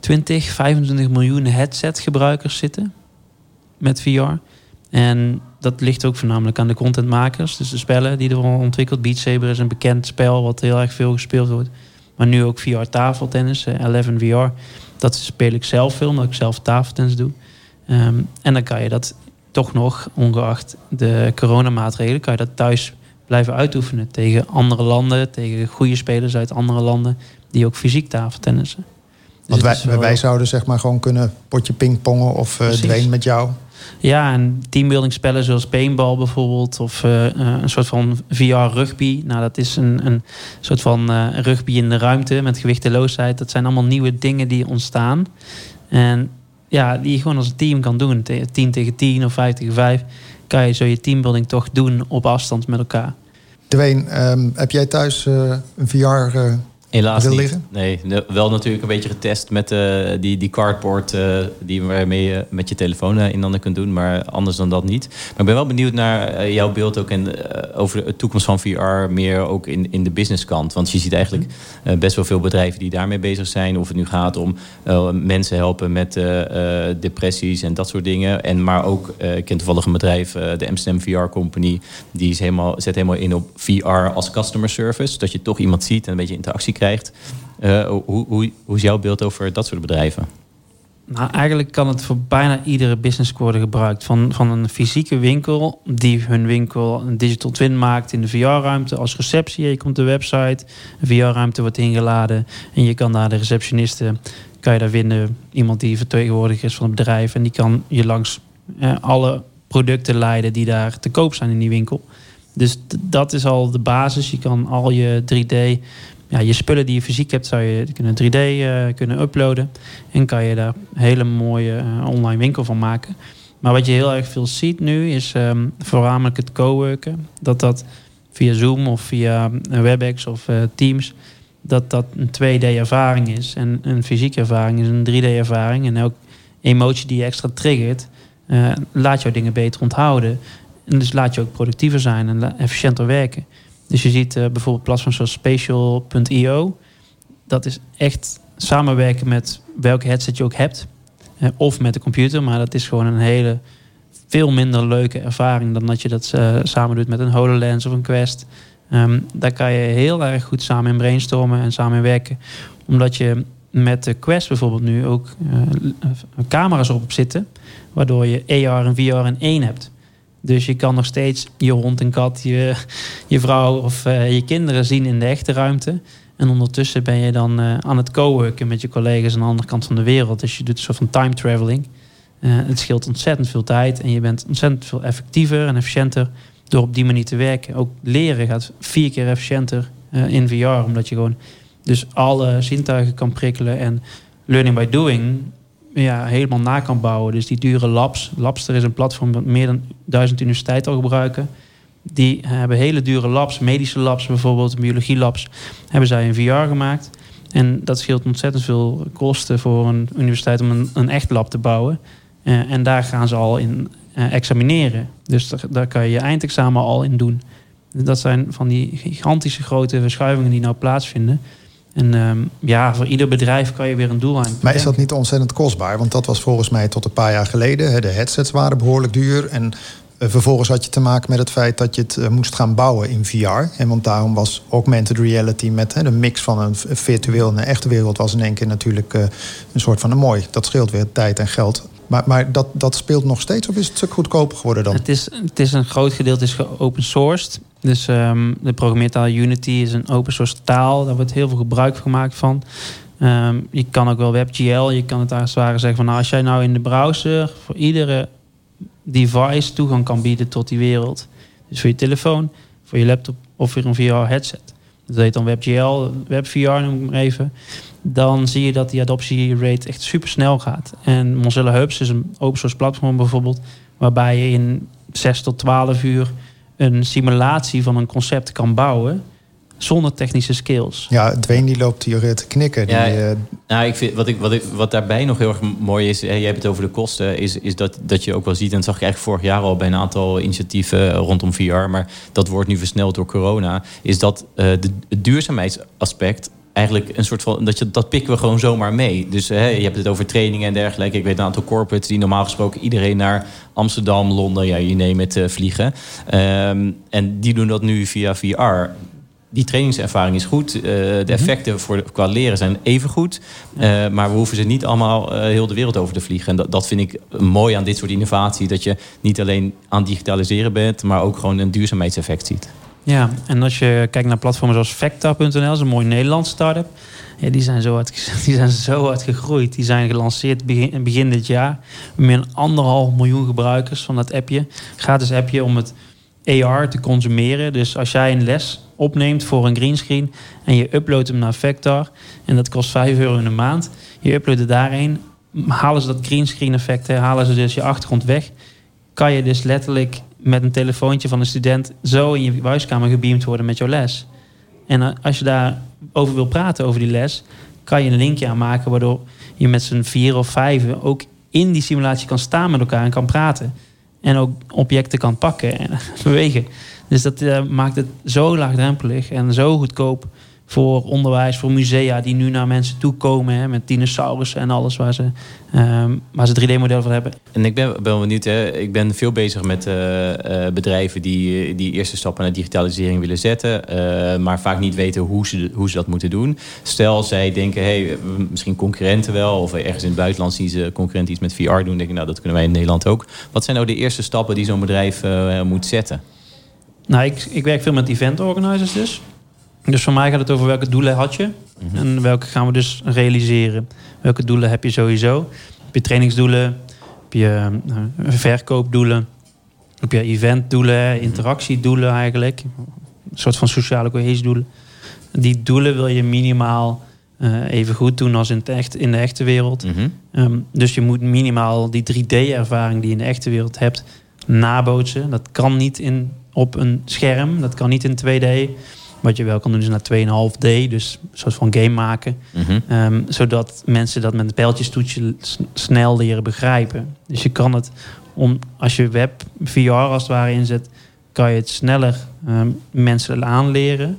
20, 25 miljoen headset gebruikers zitten. Met VR. En dat ligt ook voornamelijk aan de contentmakers. Dus de spellen die er ontwikkeld. Beat Saber is een bekend spel wat heel erg veel gespeeld wordt. Maar nu ook VR tafeltennis, eh, 11 VR. Dat speel ik zelf veel, omdat ik zelf tafeltennis doe. Ehm, en dan kan je dat toch nog, ongeacht de coronamaatregelen, kan je dat thuis blijven uitoefenen tegen andere landen, tegen goede spelers uit andere landen die ook fysiek tafeltennissen. Dus Want wij, wel- zouden zeg maar gewoon kunnen potje pingpongen of eh. Dwayne met jou. Ja, en teambuilding spellen zoals paintball bijvoorbeeld. Of eh, eh, een soort van VR-rugby. Nou, dat is een, een soort van eh, rugby in de ruimte met gewichteloosheid. Dat zijn allemaal nieuwe dingen die ontstaan. En ja, die je gewoon als een team kan doen. Te- 10 tegen 10 of 5 tegen 5. Kan je zo je teambuilding toch doen op afstand met elkaar. Dwayne, ehm, heb jij thuis een VR Helaas niet. liggen? Nee, ne- wel natuurlijk een beetje getest met eh, die, die cardboard eh, die waarmee je met je telefoon eh, in handen kunt doen. Maar anders dan dat niet. Maar ik ben wel benieuwd naar jouw beeld ook en, over de toekomst van VR. Meer ook in, in de businesskant. Want je ziet eigenlijk eh, best wel veel bedrijven die daarmee bezig zijn. Of het nu gaat om mensen helpen met depressies en dat soort dingen. En maar ook, ik ken toevallig een bedrijf, de Amsterdam VR Company. Die is helemaal, zet helemaal in op VR als customer service. Dat je toch iemand ziet en een beetje interactie krijgt. Eh, hoe, hoe, hoe is jouw beeld over dat soort bedrijven? Nou, eigenlijk kan het voor bijna iedere business worden gebruikt. Van, van een fysieke winkel die hun winkel een digital twin maakt in de VR-ruimte als receptie. Je komt de website, VR-ruimte wordt ingeladen en je kan daar de receptioniste, kan je daar vinden. Iemand die vertegenwoordiger is van het bedrijf en die kan je langs eh, alle producten leiden die daar te koop zijn in die winkel. Dus dat is al de basis. Je kan al je 3D, ja, je spullen die je fysiek hebt, zou je kunnen 3D eh, kunnen uploaden. En kan je daar een hele mooie eh, online winkel van maken. Maar wat je heel erg veel ziet nu is ehm, voornamelijk het coworken. Dat dat via Zoom of via eh, WebEx of Teams, dat dat een 2D-ervaring is. En een fysieke ervaring is een 3D-ervaring. En elke emotie die je extra triggert, laat jouw dingen beter onthouden. En dus laat je ook productiever zijn en efficiënter werken. Dus je ziet eh, bijvoorbeeld platforms zoals Spatial.io. Dat is echt samenwerken met welke headset je ook hebt. eh, of met de computer. Maar dat is gewoon een hele veel minder leuke ervaring dan dat je dat eh, samen doet met een HoloLens of een Quest. Ehm, daar kan je heel erg goed samen in brainstormen en samen in werken. Omdat je met de Quest bijvoorbeeld nu ook camera's erop zitten. Waardoor je AR en VR in één hebt. Dus je kan nog steeds je hond en kat, je, je vrouw of uh, je kinderen zien in de echte ruimte. En ondertussen ben je dan uh, aan het co-worken met je collega's aan de andere kant van de wereld. Dus je doet een soort van time traveling. Uh, het scheelt ontzettend veel tijd en je bent ontzettend veel effectiever en efficiënter door op die manier te werken. Ook leren gaat vier keer efficiënter in VR, omdat je gewoon dus alle zintuigen kan prikkelen en learning by doing ja, helemaal na kan bouwen. Dus die dure labs. Labster is een platform dat meer dan duizend universiteiten al gebruiken. Die hebben hele dure labs, medische labs bijvoorbeeld, biologie labs, hebben zij in VR gemaakt. En dat scheelt ontzettend veel kosten voor een universiteit om een, een echt lab te bouwen. Uh, en daar gaan ze al in uh, examineren. Dus daar, daar, kan je je eindexamen al in doen. Dat zijn van die gigantische grote verschuivingen die nou plaatsvinden. En um, ja, voor ieder bedrijf kan je weer een doel aan. Maar is dat niet ontzettend kostbaar? Want dat was volgens mij tot een paar jaar geleden. De headsets waren behoorlijk duur. En uh, vervolgens had je te maken met het feit dat je het uh, moest gaan bouwen in VR. En want daarom was augmented reality met hè, de mix van een virtueel en een echte wereld... was in één keer natuurlijk uh, een soort van een mooi. Dat scheelt weer tijd en geld. Maar, maar dat, dat speelt nog steeds of is het stuk goedkoper geworden dan? Het is, het is een groot gedeelte is open sourced. Dus um, de programmeertaal Unity is een open source taal. Daar wordt heel veel gebruik gemaakt van. Um, je kan ook wel WebGL. Je kan het als het ware zeggen van nou, als jij nou in de browser voor iedere device toegang kan bieden tot die wereld. Dus voor je telefoon, voor je laptop of voor een VR headset. Dat heet dan WebGL, WebVR noem ik maar even. Dan zie je dat die adoptierate echt super snel gaat. En Mozilla Hubs is een open source platform bijvoorbeeld, waarbij je in 6 tot 12 uur een simulatie van een concept kan bouwen zonder technische skills. Ja, Dwayne die loopt hier te knikken. Ja, die, uh... nou, ik vind, wat, ik, wat, ik, wat daarbij nog heel erg mooi is, hè, jij hebt het over de kosten, is, is dat, dat je ook wel ziet, en dat zag ik eigenlijk vorig jaar al bij een aantal initiatieven rondom VR, maar dat wordt nu versneld door corona, is dat uh, de, het duurzaamheidsaspect eigenlijk een soort van. Dat, je, dat pikken we gewoon zomaar mee. Dus hè, je hebt het over trainingen en dergelijke. Ik weet een aantal corporates die normaal gesproken iedereen naar Amsterdam, Londen, ja, je neemt het uh, vliegen. Um, en die doen dat nu via VR. Die trainingservaring is goed. Uh, de effecten voor, qua leren zijn even goed. Uh, maar we hoeven ze niet allemaal uh, heel de wereld over te vliegen. En dat, dat vind ik mooi aan dit soort innovatie. Dat je niet alleen aan digitaliseren bent, maar ook gewoon een duurzaamheidseffect ziet. Ja, en als je kijkt naar platformen zoals Vecta.nl, dat is een mooi Nederlands start-up. Ja, die, zijn zo hard, die zijn zo hard gegroeid. Die zijn gelanceerd begin, begin dit jaar. Meer dan anderhalf miljoen gebruikers van dat appje. Gratis appje om het AR te consumeren. Dus als jij een les opneemt voor een greenscreen en je uploadt hem naar Vector en dat kost 5 euro in de maand. Je uploadt het daarheen, halen ze dat greenscreen effect, halen ze dus je achtergrond weg. Kan je dus letterlijk met een telefoontje van een student zo in je huiskamer gebeamd worden met jouw les. En als je daarover wil praten, over die les, kan je een linkje aanmaken waardoor je met z'n vier of vijf ook in die simulatie kan staan met elkaar en kan praten. En ook objecten kan pakken en bewegen. Dus dat uh, maakt het zo laagdrempelig en zo goedkoop voor onderwijs, voor musea die nu naar mensen toe komen hè, met dinosaurussen en alles waar ze, um, waar ze 3D-modellen van hebben. En ik ben, ben benieuwd, hè. ik ben veel bezig met uh, uh, bedrijven die die eerste stappen naar digitalisering willen zetten, uh, maar vaak niet weten hoe ze, hoe ze dat moeten doen. Stel, zij denken, hey, misschien concurrenten wel, of ergens in het buitenland zien ze concurrenten iets met VR doen, denk ik, nou, dat kunnen wij in Nederland ook. Wat zijn nou de eerste stappen die zo'n bedrijf moet zetten? Nou, ik, ik werk veel met event organizers dus. Dus voor mij gaat het over welke doelen had je mm-hmm. en welke gaan we dus realiseren. Welke doelen heb je sowieso? Heb je trainingsdoelen? Heb je uh, verkoopdoelen? Heb je eventdoelen, interactiedoelen eigenlijk? Een soort van sociale cohesiedoelen. Die doelen wil je minimaal uh, even goed doen als in, het echt, in de echte wereld. Mm-hmm. Um, dus je moet minimaal die 3D-ervaring die je in de echte wereld hebt nabootsen. Dat kan niet in, op een scherm, dat kan niet in 2D. Wat je wel kan doen is naar 2,5D, dus een soort van game maken. Mm-hmm. Um, zodat mensen dat met een pijltjestoetje snel leren begrijpen. Dus je kan het, om, als je web VR als het ware inzet, kan je het sneller um, mensen aanleren.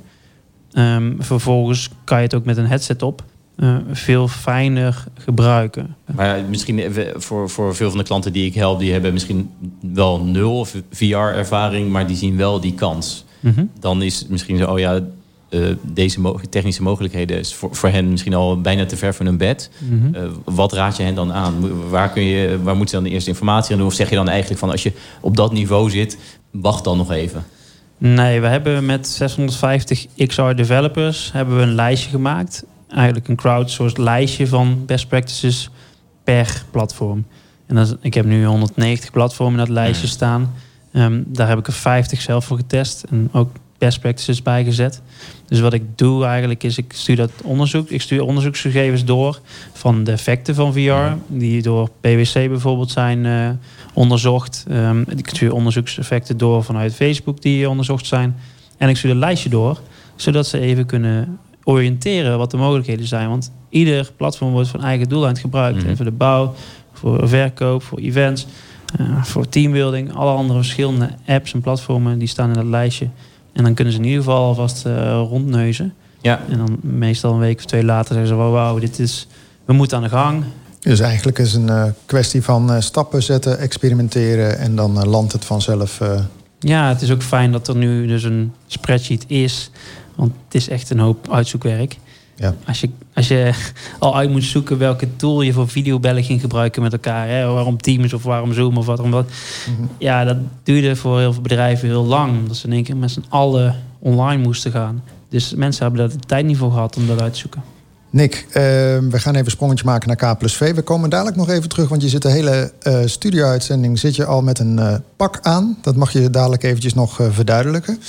Um, vervolgens kan je het ook met een headset op. Uh, veel fijner gebruiken. Maar misschien voor, voor veel van de klanten die ik help, die hebben misschien wel nul VR-ervaring, maar die zien wel die kans. Mm-hmm. Dan is het misschien zo, oh ja, eh, deze mo technische mogelijkheden is voor, voor hen misschien al bijna te ver van hun bed. Mhm. Eh, wat raad je hen dan aan? Mo- Waar, kun je, waar moeten ze dan de eerste informatie aan doen? Of zeg je dan eigenlijk van als je op dat niveau zit, wacht dan nog even? Nee, we hebben met 650 XR developers hebben we een lijstje gemaakt. Eigenlijk een crowdsourced lijstje van best practices per platform. En is, ik heb nu 190 platformen in dat lijstje staan. Ehm, daar heb ik er 50 zelf voor getest en ook best practices bij gezet. Dus wat ik doe eigenlijk is, ik stuur dat onderzoek, ik stuur onderzoeksgegevens door van de effecten van VR, die door PwC bijvoorbeeld zijn eh, onderzocht. Ehm, ik stuur onderzoekseffecten door vanuit Facebook die onderzocht zijn. En ik stuur een lijstje door, zodat ze even kunnen oriënteren wat de mogelijkheden zijn. Want ieder platform wordt van eigen doeleinde gebruikt. Mhm. Voor de bouw, voor verkoop, voor events, eh, voor teambuilding. Alle andere verschillende apps en platformen die staan in dat lijstje. En dan kunnen ze in ieder geval alvast eh, rondneuzen. Ja. En dan meestal een week of twee later zeggen ze... "Wauw, wauw, dit is, we moeten aan de gang. Dus eigenlijk is het een eh, kwestie van eh, stappen zetten, experimenteren en dan landt het vanzelf. eh. Ja, het is ook fijn dat er nu dus een spreadsheet is. Want het is echt een hoop uitzoekwerk. Ja. Als, je, als je al uit moet zoeken welke tool je voor videobellen ging gebruiken met elkaar. Hè? Waarom Teams of waarom Zoom of wat. wat. Ja, dat duurde voor heel veel bedrijven heel lang. Omdat ze in één keer met z'n allen online moesten gaan. Dus mensen hebben daar de tijd niet voor gehad om dat uit te zoeken. Nick, eh, we gaan even een sprongetje maken naar K plus V. We komen dadelijk nog even terug, want je zit de hele eh studio-uitzending zit je al met een eh, pak aan. Dat mag je dadelijk eventjes nog eh, verduidelijken.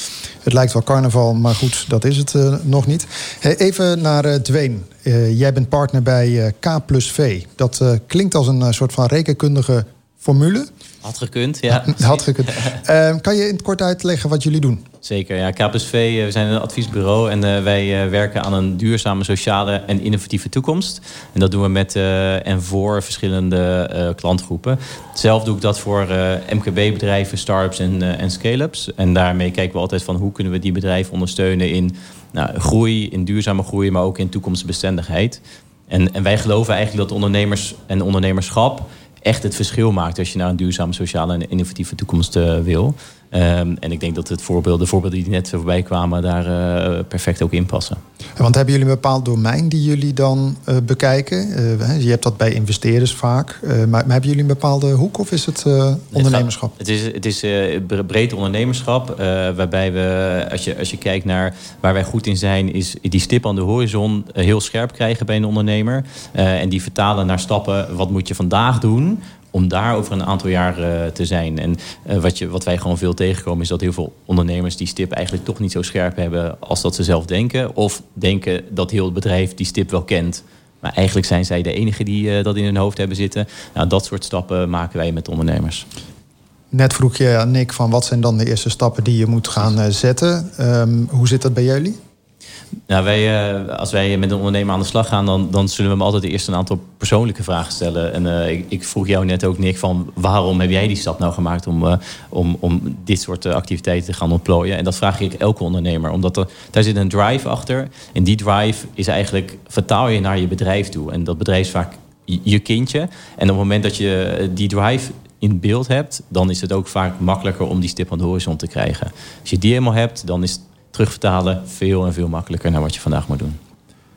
Het lijkt wel carnaval, maar goed, dat is het nog niet. Hey, even naar. Eh, jij bent partner bij K plus V. Dat klinkt als een soort van rekenkundige formule. Had gekund, ja. Had gekund. Eh, kan je in het kort uitleggen wat jullie doen? Zeker, ja. KPSV, eh, we zijn een adviesbureau en eh, wij eh, werken aan een duurzame, sociale en innovatieve toekomst. En dat doen we met en voor verschillende klantgroepen. Zelf doe ik dat voor MKB-bedrijven, start-ups en, en scale-ups. En daarmee kijken we altijd van hoe kunnen we die bedrijven ondersteunen in nou, groei, in duurzame groei, maar ook in toekomstbestendigheid. En, en wij geloven eigenlijk dat ondernemers en ondernemerschap echt het verschil maakt als je naar een duurzame, sociale en innovatieve toekomst wil. Ehm, en ik denk dat het voorbeeld, de voorbeelden die net voorbij kwamen, daar eh, perfect ook in passen. Want hebben jullie een bepaald domein die jullie dan eh, bekijken? Eh, je hebt dat bij investeerders vaak. Maar, maar hebben jullie een bepaalde hoek of is het ondernemerschap? Het is, het is eh, bre- breed ondernemerschap. waarbij we, als je, als je kijkt naar waar wij goed in zijn, is die stip aan de horizon heel scherp krijgen bij een ondernemer. En die vertalen naar stappen. Wat moet je vandaag doen? Om daar over een aantal jaar eh, te zijn. En eh, wat, je, wat wij gewoon veel tegenkomen, is dat heel veel ondernemers die stip eigenlijk toch niet zo scherp hebben als dat ze zelf denken. Of denken dat heel het bedrijf die stip wel kent. Maar eigenlijk zijn zij de enige die eh, dat in hun hoofd hebben zitten. Nou, dat soort stappen maken wij met ondernemers. Net vroeg je aan Nick van wat zijn dan de eerste stappen die je moet gaan zetten. Ehm, hoe zit dat bij jullie? Nou, wij, eh, als wij met een ondernemer aan de slag gaan, dan, dan zullen we hem altijd eerst een aantal persoonlijke vragen stellen. En eh, ik, ik vroeg jou net ook, Nick, van waarom heb jij die stap nou gemaakt om, eh, om, om dit soort activiteiten te gaan ontplooien? En dat vraag ik elke ondernemer, omdat er, daar zit een drive achter. En die drive is eigenlijk, vertaal je naar je bedrijf toe. En dat bedrijf is vaak je- je kindje. En op het moment dat je die drive in beeld hebt, dan is het ook vaak makkelijker om die stip aan de horizon te krijgen. Als je die helemaal hebt, dan is terugvertalen veel en veel makkelijker naar wat je vandaag moet doen.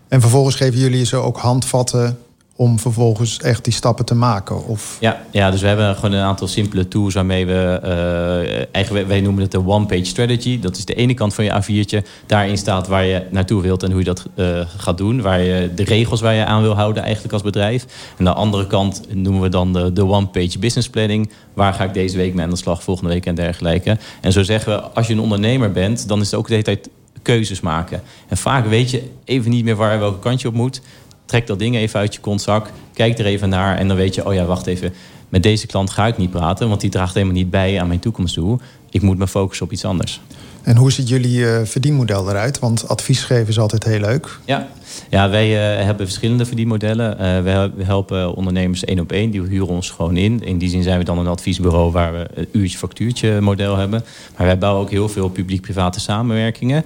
En vervolgens geven jullie ze ook handvatten om vervolgens echt die stappen te maken? Of... Ja, ja, dus we hebben gewoon een aantal simpele tools waarmee we... eh, eigenlijk, wij noemen het de one-page strategy. Dat is de ene kant van je A4'tje. Daarin staat waar je naartoe wilt en hoe je dat eh, gaat doen. Waar je, de regels waar je aan wil houden eigenlijk als bedrijf. En de andere kant noemen we dan de, de one-page business planning. Waar ga ik deze week mee aan de slag, volgende week en dergelijke. En zo zeggen we, als je een ondernemer bent... dan is het ook de hele tijd keuzes maken. En vaak weet je even niet meer waar welke kant je op moet trek dat ding even uit je kontzak, kijk er even naar en dan weet je, oh ja, wacht even, met deze klant ga ik niet praten, want die draagt helemaal niet bij aan mijn toekomstdoel. Ik moet me focussen op iets anders. En hoe ziet jullie eh, verdienmodel eruit? Want advies geven is altijd heel leuk. Ja, ja wij eh, hebben verschillende verdienmodellen. Eh, we, hel- we helpen ondernemers één op één. Die huren ons gewoon in. In die zin zijn we dan een adviesbureau waar we een uurtje-factuurtje model hebben. Maar wij bouwen ook heel veel publiek-private samenwerkingen.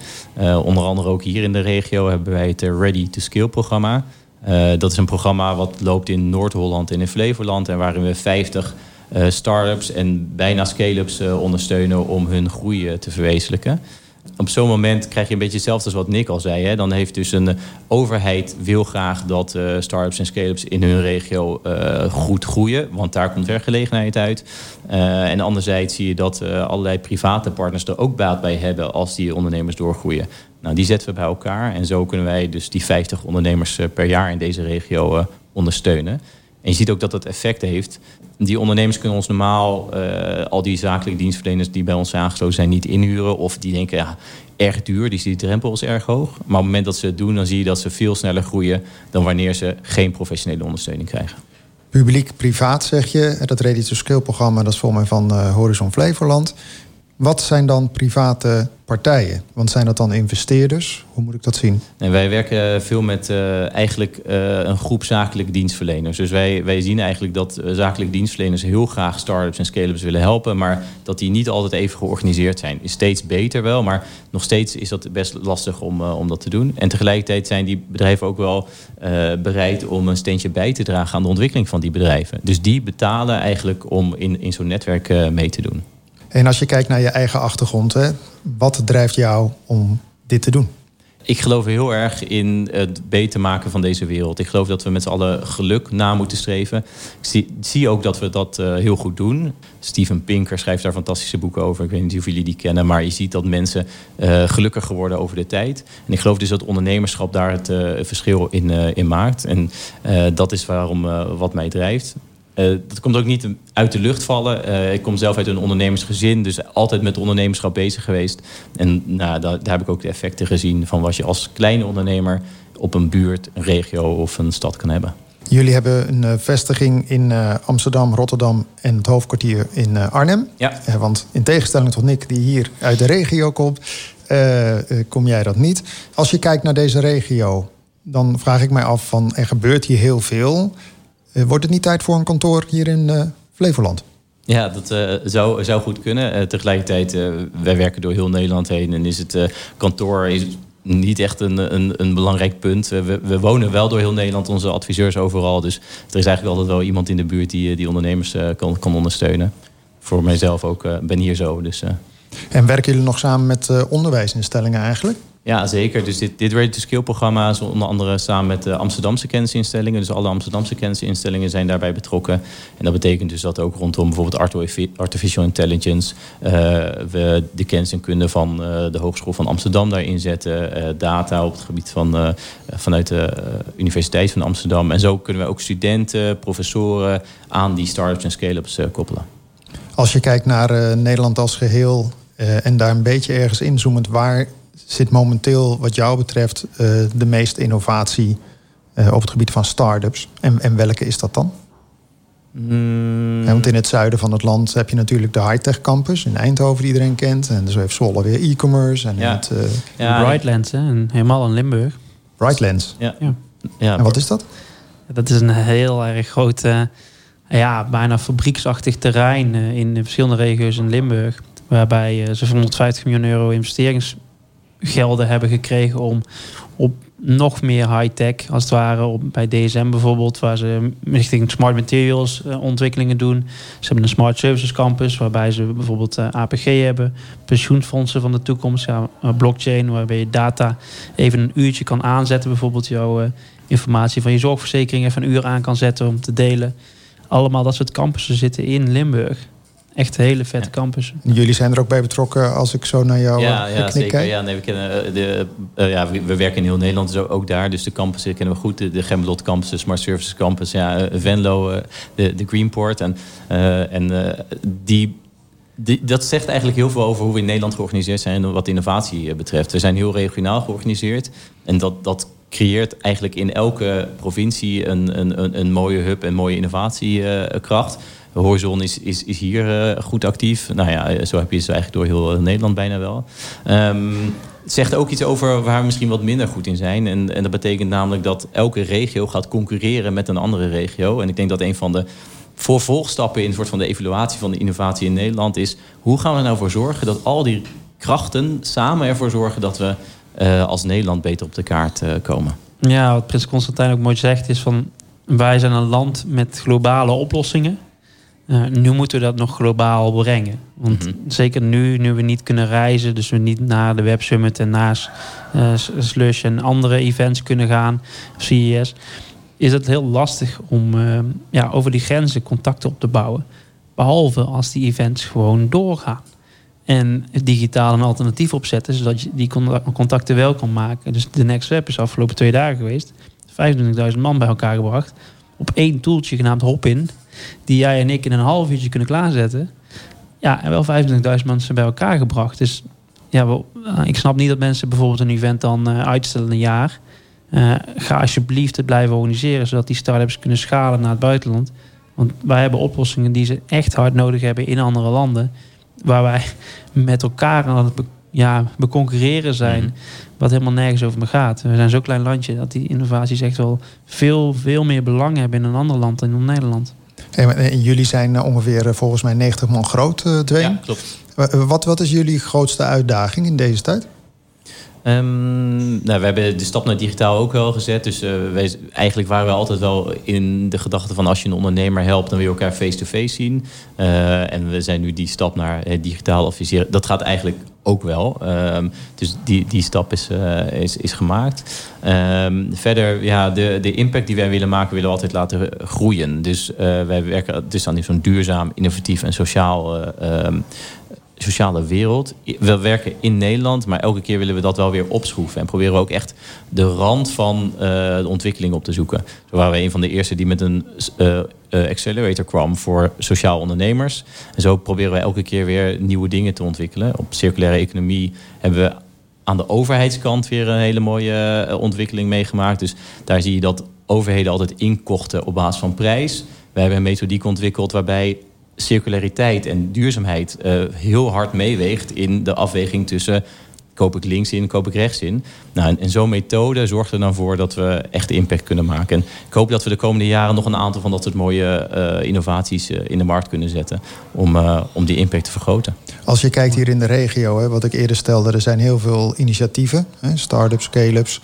Onder andere ook hier in de regio hebben wij het Ready to Scale programma. Eh, dat is een programma wat loopt in Noord-Holland en in Flevoland. En waarin we 50 eh start-ups en bijna scale-ups eh, ondersteunen om hun groei te verwezenlijken. Op zo'n moment krijg je een beetje hetzelfde als wat Nick al zei. Hè? Dan heeft dus een overheid wil graag dat uh, start-ups en scale-ups in hun regio uh, goed groeien. Want daar komt werkgelegenheid uit. En anderzijds zie je dat allerlei private partners er ook baat bij hebben als die ondernemers doorgroeien. Nou, die zetten we bij elkaar. En zo kunnen wij dus die 50 ondernemers per jaar in deze regio ondersteunen. En je ziet ook dat dat effect heeft. Die ondernemers kunnen ons normaal, uh, al die zakelijke dienstverleners die bij ons aangesloten zijn, niet inhuren. Of die denken, ja, erg duur, die drempel is erg hoog. Maar op het moment dat ze het doen, dan zie je dat ze veel sneller groeien dan wanneer ze geen professionele ondersteuning krijgen. Publiek-privaat zeg je, dat Ready to Scale programma, dat is volgens mij van uh, Horizon Flevoland. Wat zijn dan private partijen? Want zijn dat dan investeerders? Hoe moet ik dat zien? En wij werken veel met uh, eigenlijk uh, een groep zakelijke dienstverleners. Dus wij, wij zien eigenlijk dat uh, zakelijke dienstverleners heel graag start-ups en scale-ups willen helpen. Maar dat die niet altijd even georganiseerd zijn. Is steeds beter wel, maar nog steeds is dat best lastig om, om dat te doen. En tegelijkertijd zijn die bedrijven ook wel bereid om een steentje bij te dragen aan de ontwikkeling van die bedrijven. Dus die betalen eigenlijk om in, in zo'n netwerk mee te doen. En als je kijkt naar je eigen achtergrond, hè, wat drijft jou om dit te doen? Ik geloof heel erg in het beter maken van deze wereld. Ik geloof dat we met z'n allen geluk na moeten streven. Ik zie, zie ook dat we dat uh, heel goed doen. Steven Pinker schrijft daar fantastische boeken over. Ik weet niet of jullie die kennen, maar je ziet dat mensen uh, gelukkiger worden over de tijd. En ik geloof dus dat ondernemerschap daar het uh, verschil in, in maakt. En dat is waarom wat mij drijft. Uh, dat komt ook niet uit de lucht vallen. Uh, ik kom zelf uit een ondernemersgezin, dus altijd met ondernemerschap bezig geweest. En nou, daar, daar, heb ik ook de effecten gezien van wat je als kleine ondernemer op een buurt, een regio of een stad kan hebben. Jullie hebben een uh, vestiging in Amsterdam, Rotterdam en het hoofdkwartier in Arnhem. Ja. want in tegenstelling tot Nick, die hier uit de regio komt, kom jij dat niet. Als je kijkt naar deze regio, dan vraag ik mij af van er gebeurt hier heel veel. Eh, wordt het niet tijd voor een kantoor hier in uh, Flevoland? Ja, dat uh, zou, zou goed kunnen. Uh, tegelijkertijd, uh, wij werken door heel Nederland heen en is het kantoor is niet echt een, een, een belangrijk punt. We, we, wonen wel door heel Nederland, onze adviseurs overal. Dus er is eigenlijk altijd wel iemand in de buurt die, die ondernemers kan, kan ondersteunen. Voor mijzelf ook, ben hier zo. Dus, en werken jullie nog samen met onderwijsinstellingen eigenlijk? Ja, zeker. Dus dit, dit Ready to Skill programma is onder andere samen met de Amsterdamse kennisinstellingen. Dus alle Amsterdamse kennisinstellingen zijn daarbij betrokken. En dat betekent dus dat ook rondom bijvoorbeeld artificial intelligence... Uh, we de kennis en kunde van uh, de Hogeschool van Amsterdam daarin zetten. Uh, data op het gebied van vanuit de Universiteit van Amsterdam. En zo kunnen we ook studenten, professoren aan die start-ups en scale-ups koppelen. Als je kijkt naar Nederland als geheel en daar een beetje ergens inzoomend... waar zit momenteel, wat jou betreft, uh, de meeste innovatie uh, op het gebied van start-ups? En, en welke is dat dan? Mm. Ja, want in het zuiden van het land heb je natuurlijk de high-tech campus in Eindhoven, die iedereen kent. En zo heeft Zwolle weer e-commerce. En ja. het, uh, ja, Brightlands, hè? En helemaal in Limburg. Brightlands? Ja. ja. ja. En wat is dat? Dat is een heel erg groot, ja, bijna fabrieksachtig terrein in verschillende regio's in Limburg. Waarbij ze 150 miljoen euro investerings gelden hebben gekregen om op nog meer high-tech, als het ware, op, bij DSM bijvoorbeeld, waar ze richting smart materials uh, ontwikkelingen doen. Ze hebben een smart services campus, waarbij ze bijvoorbeeld uh, APG hebben, pensioenfondsen van de toekomst, ja, blockchain, waarbij je data even een uurtje kan aanzetten, bijvoorbeeld jouw informatie van je zorgverzekering even een uur aan kan zetten om te delen. Allemaal dat soort campussen zitten in Limburg. Echt hele vette campus. Jullie zijn er ook bij betrokken als ik zo naar jou ja, uh, ja, zeker. kijk? Ja, nee, we, kennen, de, uh, ja, we, we, werken in heel Nederland dus ook daar. Dus de campussen kennen we goed. De, de Gemmelot campus, de Smart Services campus. Ja, Venlo, de, de Greenport. En, en die, die, dat zegt eigenlijk heel veel over hoe we in Nederland georganiseerd zijn... wat innovatie betreft. We zijn heel regionaal georganiseerd. En dat, dat creëert eigenlijk in elke provincie een, een, een, een mooie hub en mooie innovatiekracht... Horizon is, is, is hier uh, goed actief. Nou ja, zo heb je ze eigenlijk door heel Nederland bijna wel. Um, het zegt ook iets over waar we misschien wat minder goed in zijn. En, en dat betekent namelijk dat elke regio gaat concurreren met een andere regio. En ik denk dat een van de vervolgstappen in een soort van de evaluatie van de innovatie in Nederland is... hoe gaan we er nou voor zorgen dat al die krachten samen ervoor zorgen... dat we als Nederland beter op de kaart komen? Ja, wat Prins Constantijn ook mooi zegt is van... wij zijn een land met globale oplossingen... Uh, nu moeten we dat nog globaal brengen. Want Mhm. zeker nu, nu we niet kunnen reizen, dus we niet naar de Web Summit en naast uh, Slush en andere events kunnen gaan, CES, is het heel lastig om uh, ja, over die grenzen contacten op te bouwen. Behalve als die events gewoon doorgaan. En digitaal een alternatief opzetten, zodat je die contacten wel kan maken. Dus de Next Web is afgelopen twee dagen geweest. 25.000 man bij elkaar gebracht. Op één toeltje genaamd Hopin. Die jij en ik in een half uurtje kunnen klaarzetten. Ja, en wel 25.000 mensen bij elkaar gebracht. Dus ja, wel, ik snap niet dat mensen bijvoorbeeld een event dan uh, uitstellen een jaar. Uh, ga alsjeblieft het blijven organiseren, zodat die start-ups kunnen schalen naar het buitenland. Want wij hebben oplossingen die ze echt hard nodig hebben in andere landen. Waar wij met elkaar aan het ja, beconcurreren zijn. Mm. Wat helemaal nergens over me gaat. We zijn zo'n klein landje dat die innovaties echt wel veel, veel meer belang hebben in een ander land dan in Nederland. Hey, jullie zijn ongeveer volgens mij 90 man groot, uh, Dwayne. Ja, klopt. Wat, wat is jullie grootste uitdaging in deze tijd? Um, nou, we hebben de stap naar digitaal ook wel gezet. Dus uh, wij, eigenlijk waren we altijd wel in de gedachte van als je een ondernemer helpt, dan wil je elkaar face-to-face -face zien. Uh, en we zijn nu die stap naar digitaal adviseren. Dat gaat eigenlijk ook wel. Um, dus die, die stap is, is, is gemaakt. Um, verder, ja, de, de impact die wij willen maken, willen we altijd laten groeien. Dus wij werken dus aan zo'n duurzaam, innovatief en sociaal sociale wereld. We werken in Nederland, maar elke keer willen we dat wel weer opschroeven. En proberen we ook echt de rand van uh, de ontwikkeling op te zoeken. Zo waren we een van de eerste die met een uh, uh, accelerator kwam voor sociaal ondernemers. En zo proberen we elke keer weer nieuwe dingen te ontwikkelen. Op circulaire economie hebben we aan de overheidskant weer een hele mooie ontwikkeling meegemaakt. Dus daar zie je dat overheden altijd inkochten op basis van prijs. We hebben een methodiek ontwikkeld waarbij circulariteit en duurzaamheid uh, heel hard meeweegt in de afweging tussen koop ik links in, koop ik rechts in. Nou, en, zo'n methode zorgt er dan voor dat we echt impact kunnen maken. En ik hoop dat we de komende jaren nog een aantal van dat soort mooie uh, innovaties uh, in de markt kunnen zetten om, om die impact te vergroten. Als je kijkt hier in de regio, hè, wat ik eerder stelde, er zijn heel veel initiatieven, hè, start-ups, scale-ups,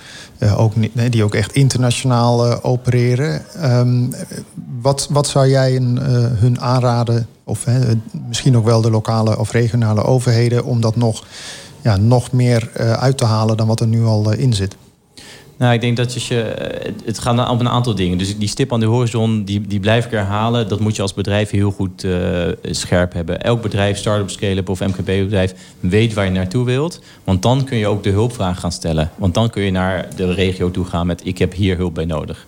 ook, die ook echt internationaal opereren. Um, wat, wat zou jij een, hun aanraden, of misschien ook wel de lokale of regionale overheden, om dat nog ja, nog meer uh, uit te halen dan wat er nu al in zit? Nou, ik denk dat je, het gaat om een aantal dingen. Dus die stip aan de horizon, die, die blijf ik herhalen. Dat moet je als bedrijf heel goed uh, scherp hebben. Elk bedrijf, start-up, scale-up of MKB-bedrijf... weet waar je naartoe wilt. Want dan kun je ook de hulpvraag gaan stellen. Want dan kun je naar de regio toe gaan met... ik heb hier hulp bij nodig.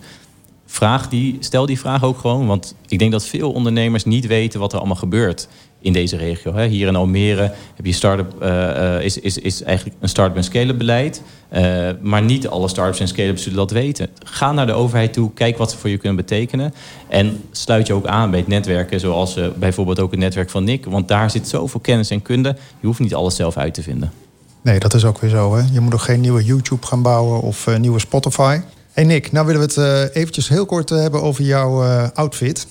Vraag die, stel die vraag ook gewoon. Want ik denk dat veel ondernemers niet weten wat er allemaal gebeurt in deze regio. Hier in Almere heb je start-up, uh, is, is, is eigenlijk een start-up en scale-up beleid. Uh, maar niet alle start-ups en scale-ups zullen dat weten. Ga naar de overheid toe, kijk wat ze voor je kunnen betekenen. En sluit je ook aan bij het netwerken, zoals bijvoorbeeld ook het netwerk van Nick. Want daar zit zoveel kennis en kunde. Je hoeft niet alles zelf uit te vinden. Nee, dat is ook weer zo. Hè? Je moet ook geen nieuwe YouTube gaan bouwen of nieuwe Spotify. Hey Nick, nou willen we het eventjes heel kort hebben over jouw outfit.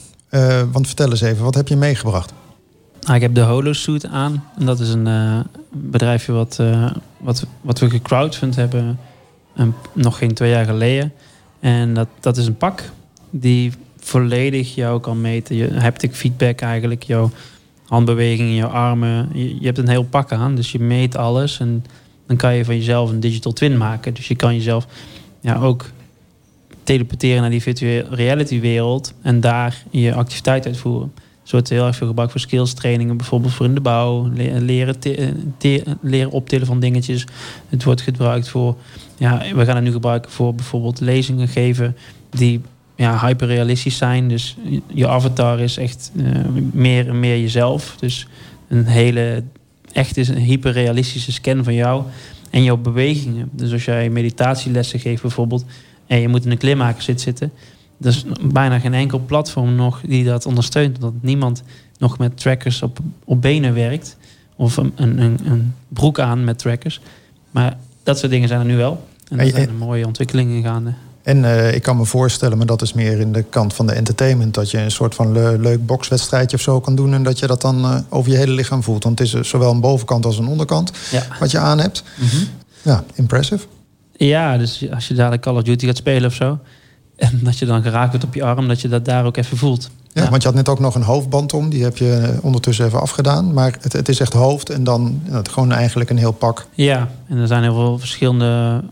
want vertel eens even, wat heb je meegebracht? Nou, ik heb de Holosuit aan. En dat is een uh, bedrijfje wat, uh, wat, wat we gecrowdfund hebben nog geen twee jaar geleden. En dat, dat is een pak die volledig jou kan meten. Je haptic feedback eigenlijk, jouw handbewegingen, jouw armen. Je, je, hebt een heel pak aan, dus je meet alles. En dan kan je van jezelf een digital twin maken. Dus je kan jezelf ja, ook teleporteren naar die virtual reality wereld. En daar je activiteit uitvoeren. Wordt heel erg veel gebruikt voor skills trainingen, bijvoorbeeld voor in de bouw, leren, leren optillen van dingetjes. Het wordt gebruikt voor, ja, we gaan het nu gebruiken voor bijvoorbeeld lezingen geven die ja, hyperrealistisch zijn. Dus je avatar is echt uh, meer en meer jezelf. Dus een hele, echt is een hyperrealistische scan van jou en jouw bewegingen. Dus als jij meditatielessen geeft bijvoorbeeld en je moet in een klimmaker zit zitten er is bijna geen enkel platform nog die dat ondersteunt. Dat niemand nog met trackers op, op benen werkt. Of een, een, een broek aan met trackers. Maar dat soort dingen zijn er nu wel. En er zijn mooie ontwikkelingen gaande. En uh, ik kan me voorstellen, maar dat is meer in de kant van de entertainment... dat je een soort van le leuk bokswedstrijdje of zo kan doen... en dat je dat dan uh, over je hele lichaam voelt. Want het is zowel een bovenkant als een onderkant ja. wat je aan hebt. Mm -hmm. Ja, impressive. Ja, dus als je dadelijk Call of Duty gaat spelen of zo... En dat je dan geraakt wordt op je arm, dat je dat daar ook even voelt. Ja, want je had net ook nog een hoofdband om. Die heb je ondertussen even afgedaan. Maar het, het is echt hoofd en dan het gewoon eigenlijk een heel pak. Ja, en er zijn heel veel verschillende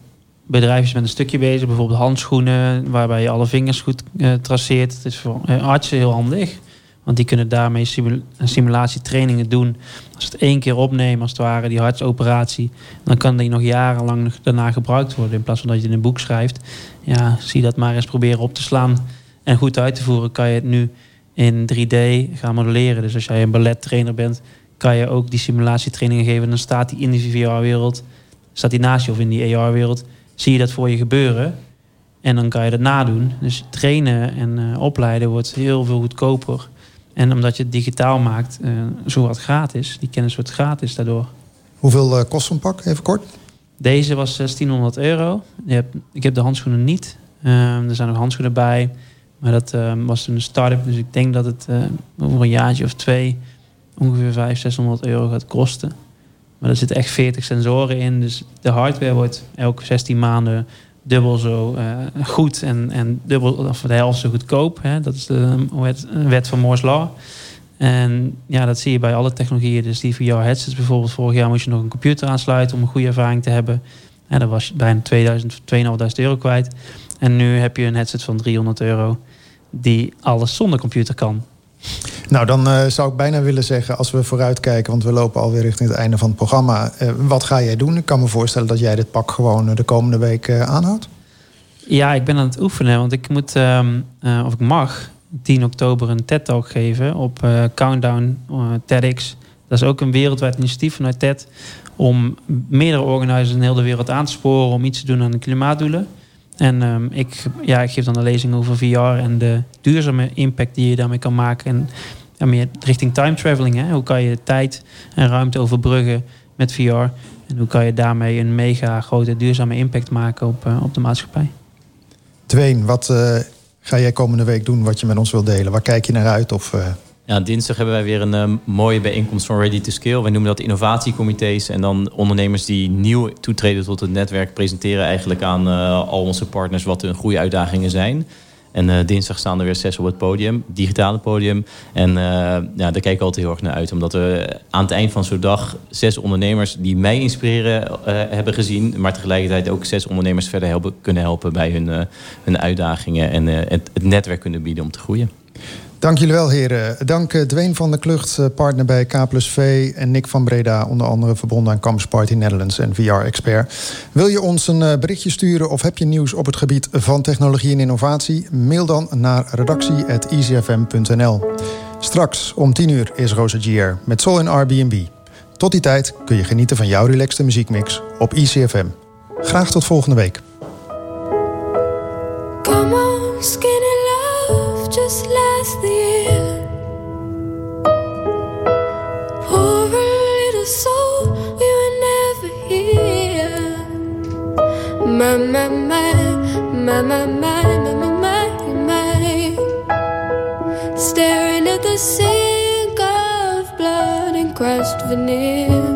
bedrijfjes met een stukje bezig. Bijvoorbeeld handschoenen, waarbij je alle vingers goed uh, traceert. Het is voor uh, artsen heel handig. Want die kunnen daarmee simula simulatietrainingen doen. Als het één keer opnemen, als het ware, die hartsoperatie... dan kan die nog jarenlang daarna gebruikt worden. In plaats van dat je in een boek schrijft. Ja, zie dat maar eens proberen op te slaan. En goed uit te voeren kan je het nu in 3D gaan modelleren. Dus als jij een ballettrainer bent, kan je ook die simulatietrainingen geven. En dan staat die in die VR-wereld, staat die naast je of in die AR-wereld, zie je dat voor je gebeuren. En dan kan je dat nadoen. Dus trainen en uh, opleiden wordt heel veel goedkoper. En omdat je het digitaal maakt, uh, zo wat gratis. Die kennis wordt gratis daardoor. Hoeveel uh, kost zo'n pak, even kort? Deze was 1600 euro. ik heb de handschoenen niet. Uh, er zijn nog handschoenen bij. Maar dat uh, was een start-up. Dus ik denk dat het uh, over een jaartje of twee ongeveer 500, 600 euro gaat kosten. Maar er zitten echt 40 sensoren in. Dus de hardware wordt elke 16 maanden dubbel zo uh, goed en, en dubbel of de helft zo goedkoop. Hè? Dat is de wet, wet van Moore's Law. En ja, dat zie je bij alle technologieën. Dus die VR headsets bijvoorbeeld. Vorig jaar moest je nog een computer aansluiten om een goede ervaring te hebben. En dat was bijna 2000, 2500 euro kwijt. En nu heb je een headset van 300 euro die alles zonder computer kan. Nou, dan uh, zou ik bijna willen zeggen, als we vooruitkijken, want we lopen alweer richting het einde van het programma. Uh, wat ga jij doen? Ik kan me voorstellen dat jij dit pak gewoon de komende week aanhoudt. Ja, ik ben aan het oefenen, want ik moet, um, of ik mag, 10 oktober een TED-talk geven op Countdown TEDx. Dat is ook een wereldwijd initiatief vanuit TED om meerdere organisaties in heel de wereld aan te sporen om iets te doen aan de klimaatdoelen. En um, ik, ja, ik geef dan een lezing over VR en de duurzame impact die je daarmee kan maken. En meer richting time traveling. Hè? Hoe kan je tijd en ruimte overbruggen met VR? En hoe kan je daarmee een mega grote duurzame impact maken op, uh, op de maatschappij? Dwayne, wat uh, ga jij komende week doen wat je met ons wilt delen? Waar kijk je naar uit? Of, uh... Ja, dinsdag hebben wij weer een uh, mooie bijeenkomst van Ready to Scale. Wij noemen dat innovatiecomité's. En dan ondernemers die nieuw toetreden tot het netwerk... presenteren eigenlijk aan uh, al onze partners wat hun goede uitdagingen zijn. En uh, dinsdag staan er weer zes op het podium, digitale podium. En ja, daar kijk ik altijd heel erg naar uit. Omdat we aan het eind van zo'n dag zes ondernemers die mij inspireren hebben gezien. Maar tegelijkertijd ook zes ondernemers verder helpen, kunnen helpen bij hun, hun uitdagingen. En het, het netwerk kunnen bieden om te groeien. Dank jullie wel, heren. Dank Dwayne van der Klucht, partner bij K plus V... en Nick van Breda, onder andere verbonden aan Campus Party Netherlands en VR-expert. Wil je ons een berichtje sturen of heb je nieuws op het gebied van technologie en innovatie? Mail dan naar redactie.easyfm.nl. Straks om 10 uur is Rosa Gier met Soul in Airbnb. Tot die tijd kun je genieten van jouw relaxte muziekmix op ECFM. Graag tot volgende week. Just last year. Poor little soul, we were never here. My, my, my, my, my, my, my, my, my, Staring at the sink of blood and crushed veneer.